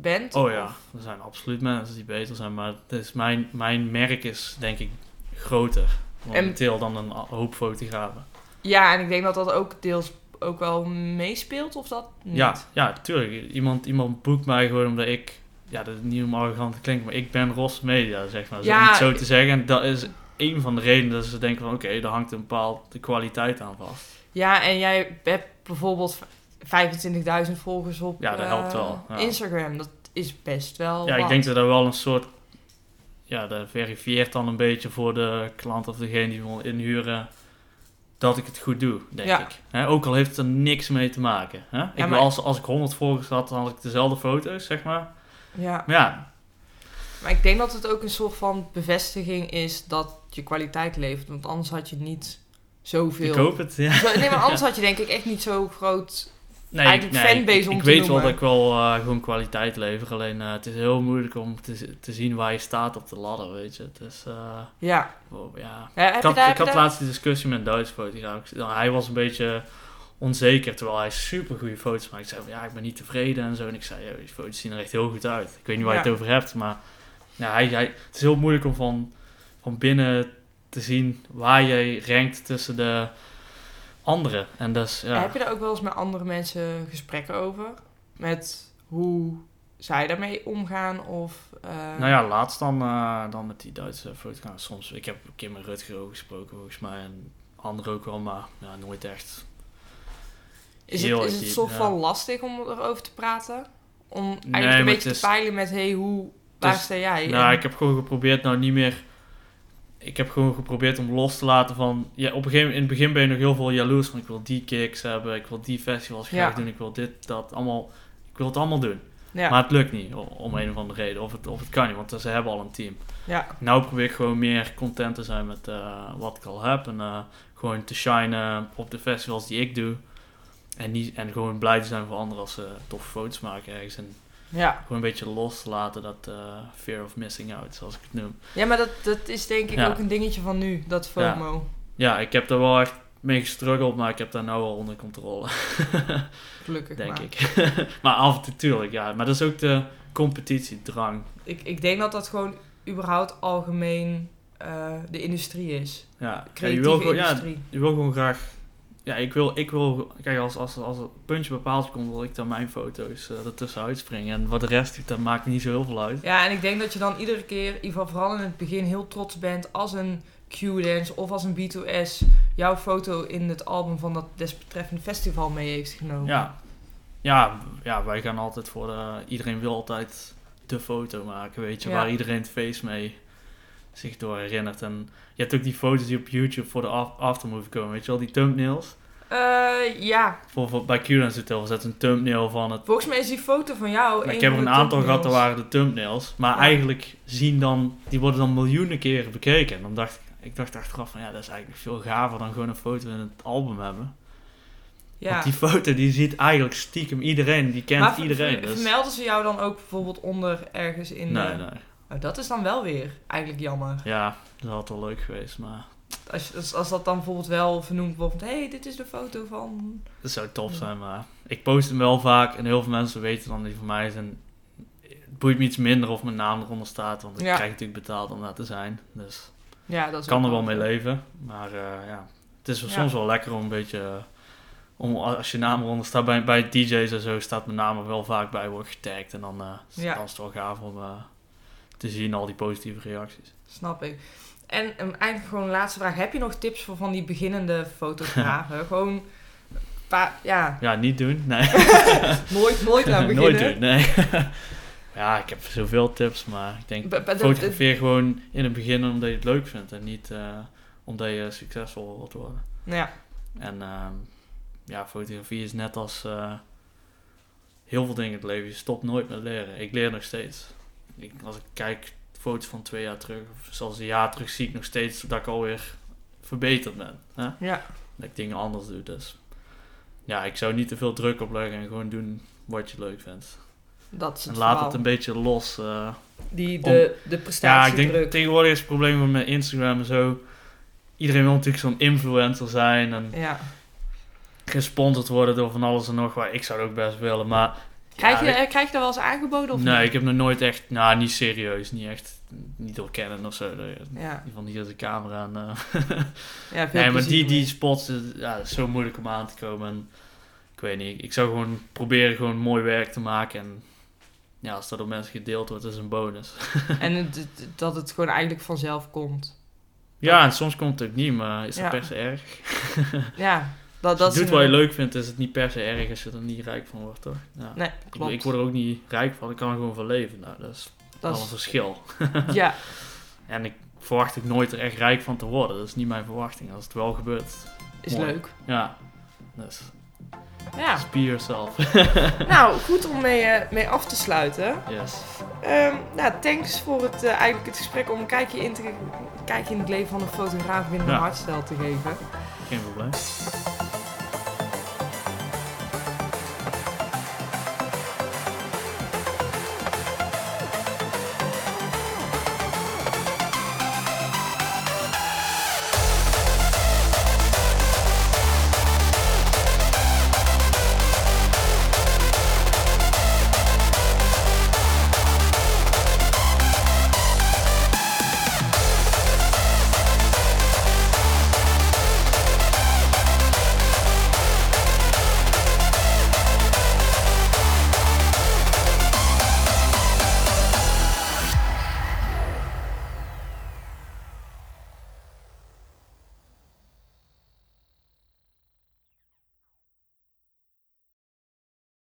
bent? Oh ja, Of- er zijn absoluut mensen die beter zijn. Maar het is mijn, mijn merk is denk ik groter momenteel dan een hoop fotografen. Ja, en ik denk dat dat ook deels ook wel meespeelt, of dat niet? Ja, ja, tuurlijk. Iemand, iemand boekt mij gewoon omdat ik... Ja, dat is niet om arrogant te klinken, maar ik ben Ross Media, zeg maar. Zo, Ja, om het zo te zeggen. En dat is een van de redenen dat ze denken van... Oké, daar hangt een bepaalde kwaliteit aan vast. Ja, en jij hebt bijvoorbeeld 25.000 volgers op Ja, dat eh, helpt wel, ja. Instagram. Dat is best wel Ja, ik denk dat dat wel een soort... Ja, dat verifieert dan een beetje voor de klant of degene die wil inhuren... Dat ik het goed doe, denk Ja. ik. Hè, ook al heeft het er niks mee te maken. Hè? Ik maar- wil als, als ik 100 volgers had, dan had ik dezelfde foto's, zeg maar. Ja, Maar ja, Maar ik denk dat het ook een soort van bevestiging is dat je kwaliteit levert. Want anders had je niet zoveel... Ik hoop het, ja. Zo- Nee, maar anders had je denk ik echt niet zo groot... Nee, Eigenlijk ik- fanbase ik, om ik te weet wel dat ik wel eh, gewoon kwaliteit lever. Alleen eh, het is heel moeilijk om te, te zien waar je staat op de ladder, weet je. Het is, eh, Ja. wow, ja. ja heb Ik had, daar, ik had laatst die discussie met een Duits fotograaf. Nou, Hij was een beetje onzeker, terwijl hij super goede foto's maakt. Ik zei van, ja, ik ben niet tevreden en zo. En ik zei, die foto's zien er echt heel goed uit. Ik weet niet waar je het over hebt, maar ja, hij, hij, het is heel moeilijk om van, van binnen te zien waar jij rankt tussen de anderen. En dus, ja. Heb je daar ook wel eens met andere mensen gesprekken over? Met hoe zij daarmee omgaan? Of, eh, Nou ja, laatst dan, eh, dan met die Duitse fotograaf. Soms, ik heb een keer met Rutger ook gesproken volgens mij. En anderen ook wel, maar ja, nooit echt. is, het, is het ja. van lastig om erover te praten? Om eigenlijk een beetje is- te peilen met, hey, hoe, waar is- sta jij? Nou, En- ik heb gewoon geprobeerd nou niet meer... Ik heb gewoon geprobeerd om los te laten van... Ja, op een gegeven, in het begin ben je nog heel veel jaloers van... Ik wil die kicks hebben, ik wil die festivals graag Ja. doen, ik wil dit, dat, allemaal... Ik wil het allemaal doen. ja. Maar het lukt niet, om een of andere reden. Of het, of het kan niet, want ze hebben al een team. ja. Nou probeer ik gewoon meer content te zijn met eh, wat ik al heb. En eh, gewoon te shinen op de festivals die ik doe. En, niet, en gewoon blij te zijn voor anderen als ze toffe foto's maken ergens. En Ja. gewoon een beetje los te laten dat eh, fear of missing out, zoals ik het noem. ja, maar dat, dat is denk ik Ja. ook een dingetje van nu, dat FOMO. Ja, ik heb daar wel echt mee gestruggeld, maar ik heb daar nou wel onder controle, Gelukkig denk maar. ik. maar af en toe, tuurlijk, ja. Maar dat is ook de competitiedrang. Ik, ik denk dat dat gewoon überhaupt algemeen eh, de industrie is. Ja, ja, je, Creatieve wil gewoon, ja, industrie. je wil gewoon graag... Ja, ik wil, ik wil kijk, als, als, als het puntje bepaald komt, wil ik dan mijn foto's eh ertussen uitspringen. En wat de rest, dat maakt niet zo heel veel uit. Ja, en ik denk dat je dan iedere keer, in ieder geval vooral in het begin, heel trots bent als een Q-dance of als een B2S jouw foto in het album van dat desbetreffende festival mee heeft genomen. Ja, ja, ja wij gaan altijd voor de... Iedereen wil altijd de foto maken, weet je, Ja. waar iedereen het feest mee zich door herinnert. En je hebt ook die foto's die op YouTube voor de af- aftermovie komen, weet je wel, die thumbnails. Eh, ja. Voor, bij Q-Dance Hotel zet een thumbnail van het... volgens mij is die foto van jou. Maar ik heb er een de aantal gehad, dat waren de thumbnails. Maar Ja. eigenlijk zien dan... Die worden dan miljoenen keren bekeken. En dan dacht ik... Ik dacht achteraf van ja, dat is eigenlijk veel gaver dan gewoon een foto in het album hebben. Ja. Want die foto die ziet eigenlijk stiekem iedereen. Die kent maar iedereen. Dus... vermelden ze jou dan ook bijvoorbeeld onder ergens in... Nee, eh, nee. Dat is dan wel weer eigenlijk jammer. Ja, dat had wel leuk geweest. Maar Als, als, als dat dan bijvoorbeeld wel vernoemd wordt. Hé, hey, dit is de foto van... dat zou tof zijn. Maar ik post hem wel vaak. En heel veel mensen weten dan die van mij zijn. Het boeit me iets minder of mijn naam eronder staat. Want ik Ja. krijg natuurlijk betaald om daar te zijn. Dus Ja, dat is kan er wel mee leven. Maar eh, ja, het is wel Ja. soms wel lekker om een beetje... eh, om, als je naam eronder staat, bij, bij DJ's en zo staat mijn naam er wel vaak bij, wordt getagd. En dan, eh Ja. is het wel gaaf om te zien, al die positieve reacties. Snap ik. En um, eigenlijk gewoon een laatste vraag. Heb je nog tips voor van die beginnende fotografen? gewoon... Pa ja, Ja, niet doen. Nee. nooit, nooit aan beginnen. Nooit doen, nee. ja, ik heb zoveel tips, maar ik denk... De- Fotografeer gewoon in het begin omdat je het leuk vindt en niet eh, omdat je succesvol wilt worden. Ja, En ehm, ja, fotografie is net als eh, heel veel dingen in het leven. Je stopt nooit met leren. Ik leer nog steeds. Ik, als ik kijk foto's van twee jaar terug, of zelfs een jaar terug, zie ik nog steeds dat ik alweer verbeterd ben. Hè? ja. Dat ik dingen anders doe. Dus ja, ik zou niet te veel druk opleggen en gewoon doen wat je leuk vindt. dat is het En laat verhaal. het een beetje los. eh, Die, de, de ja, ik denk tegenwoordig is het probleem met Instagram en zo. Iedereen wil natuurlijk zo'n influencer zijn en Ja. gesponsord worden door van alles en nog wat. Ik zou het ook best willen, maar... Krijg, ja, je, ik- krijg je dat wel eens aangeboden of nee, niet? ik heb nog nooit echt... Nou, niet serieus. Niet echt... Niet door kennen of zo. In Ja, ieder geval hier is de camera en... ja veel nee, maar die, die spots, eh, ja, dat is zo moeilijk om aan te komen. En ik weet niet, ik zou gewoon proberen gewoon mooi werk te maken. En ja, als dat door mensen gedeeld wordt, is een bonus. En het- dat het gewoon eigenlijk vanzelf komt. Ja, en soms komt het ook niet, maar is dat Ja. per se erg? Ja, dat, Als je doet wat je leuk vindt, is het niet per se erg als je er niet rijk van wordt, toch? Ja. Nee, Ik klopt. Ik word er ook niet rijk van, ik kan er gewoon van leven. Nou, dat is dat al een verschil. ja, En ik verwacht ook nooit er echt rijk van te worden. Dat is niet mijn verwachting. Als het wel gebeurt, is Mooi. leuk. ja. Dus, Ja, be yourself. nou, goed om mee, eh, mee af te sluiten. yes. Ehm, nou, thanks voor het, eh, eigenlijk het gesprek om een kijkje in, te, kijkje in het leven van een fotograaf binnen Ja. een hardstyle te geven. Geen probleem.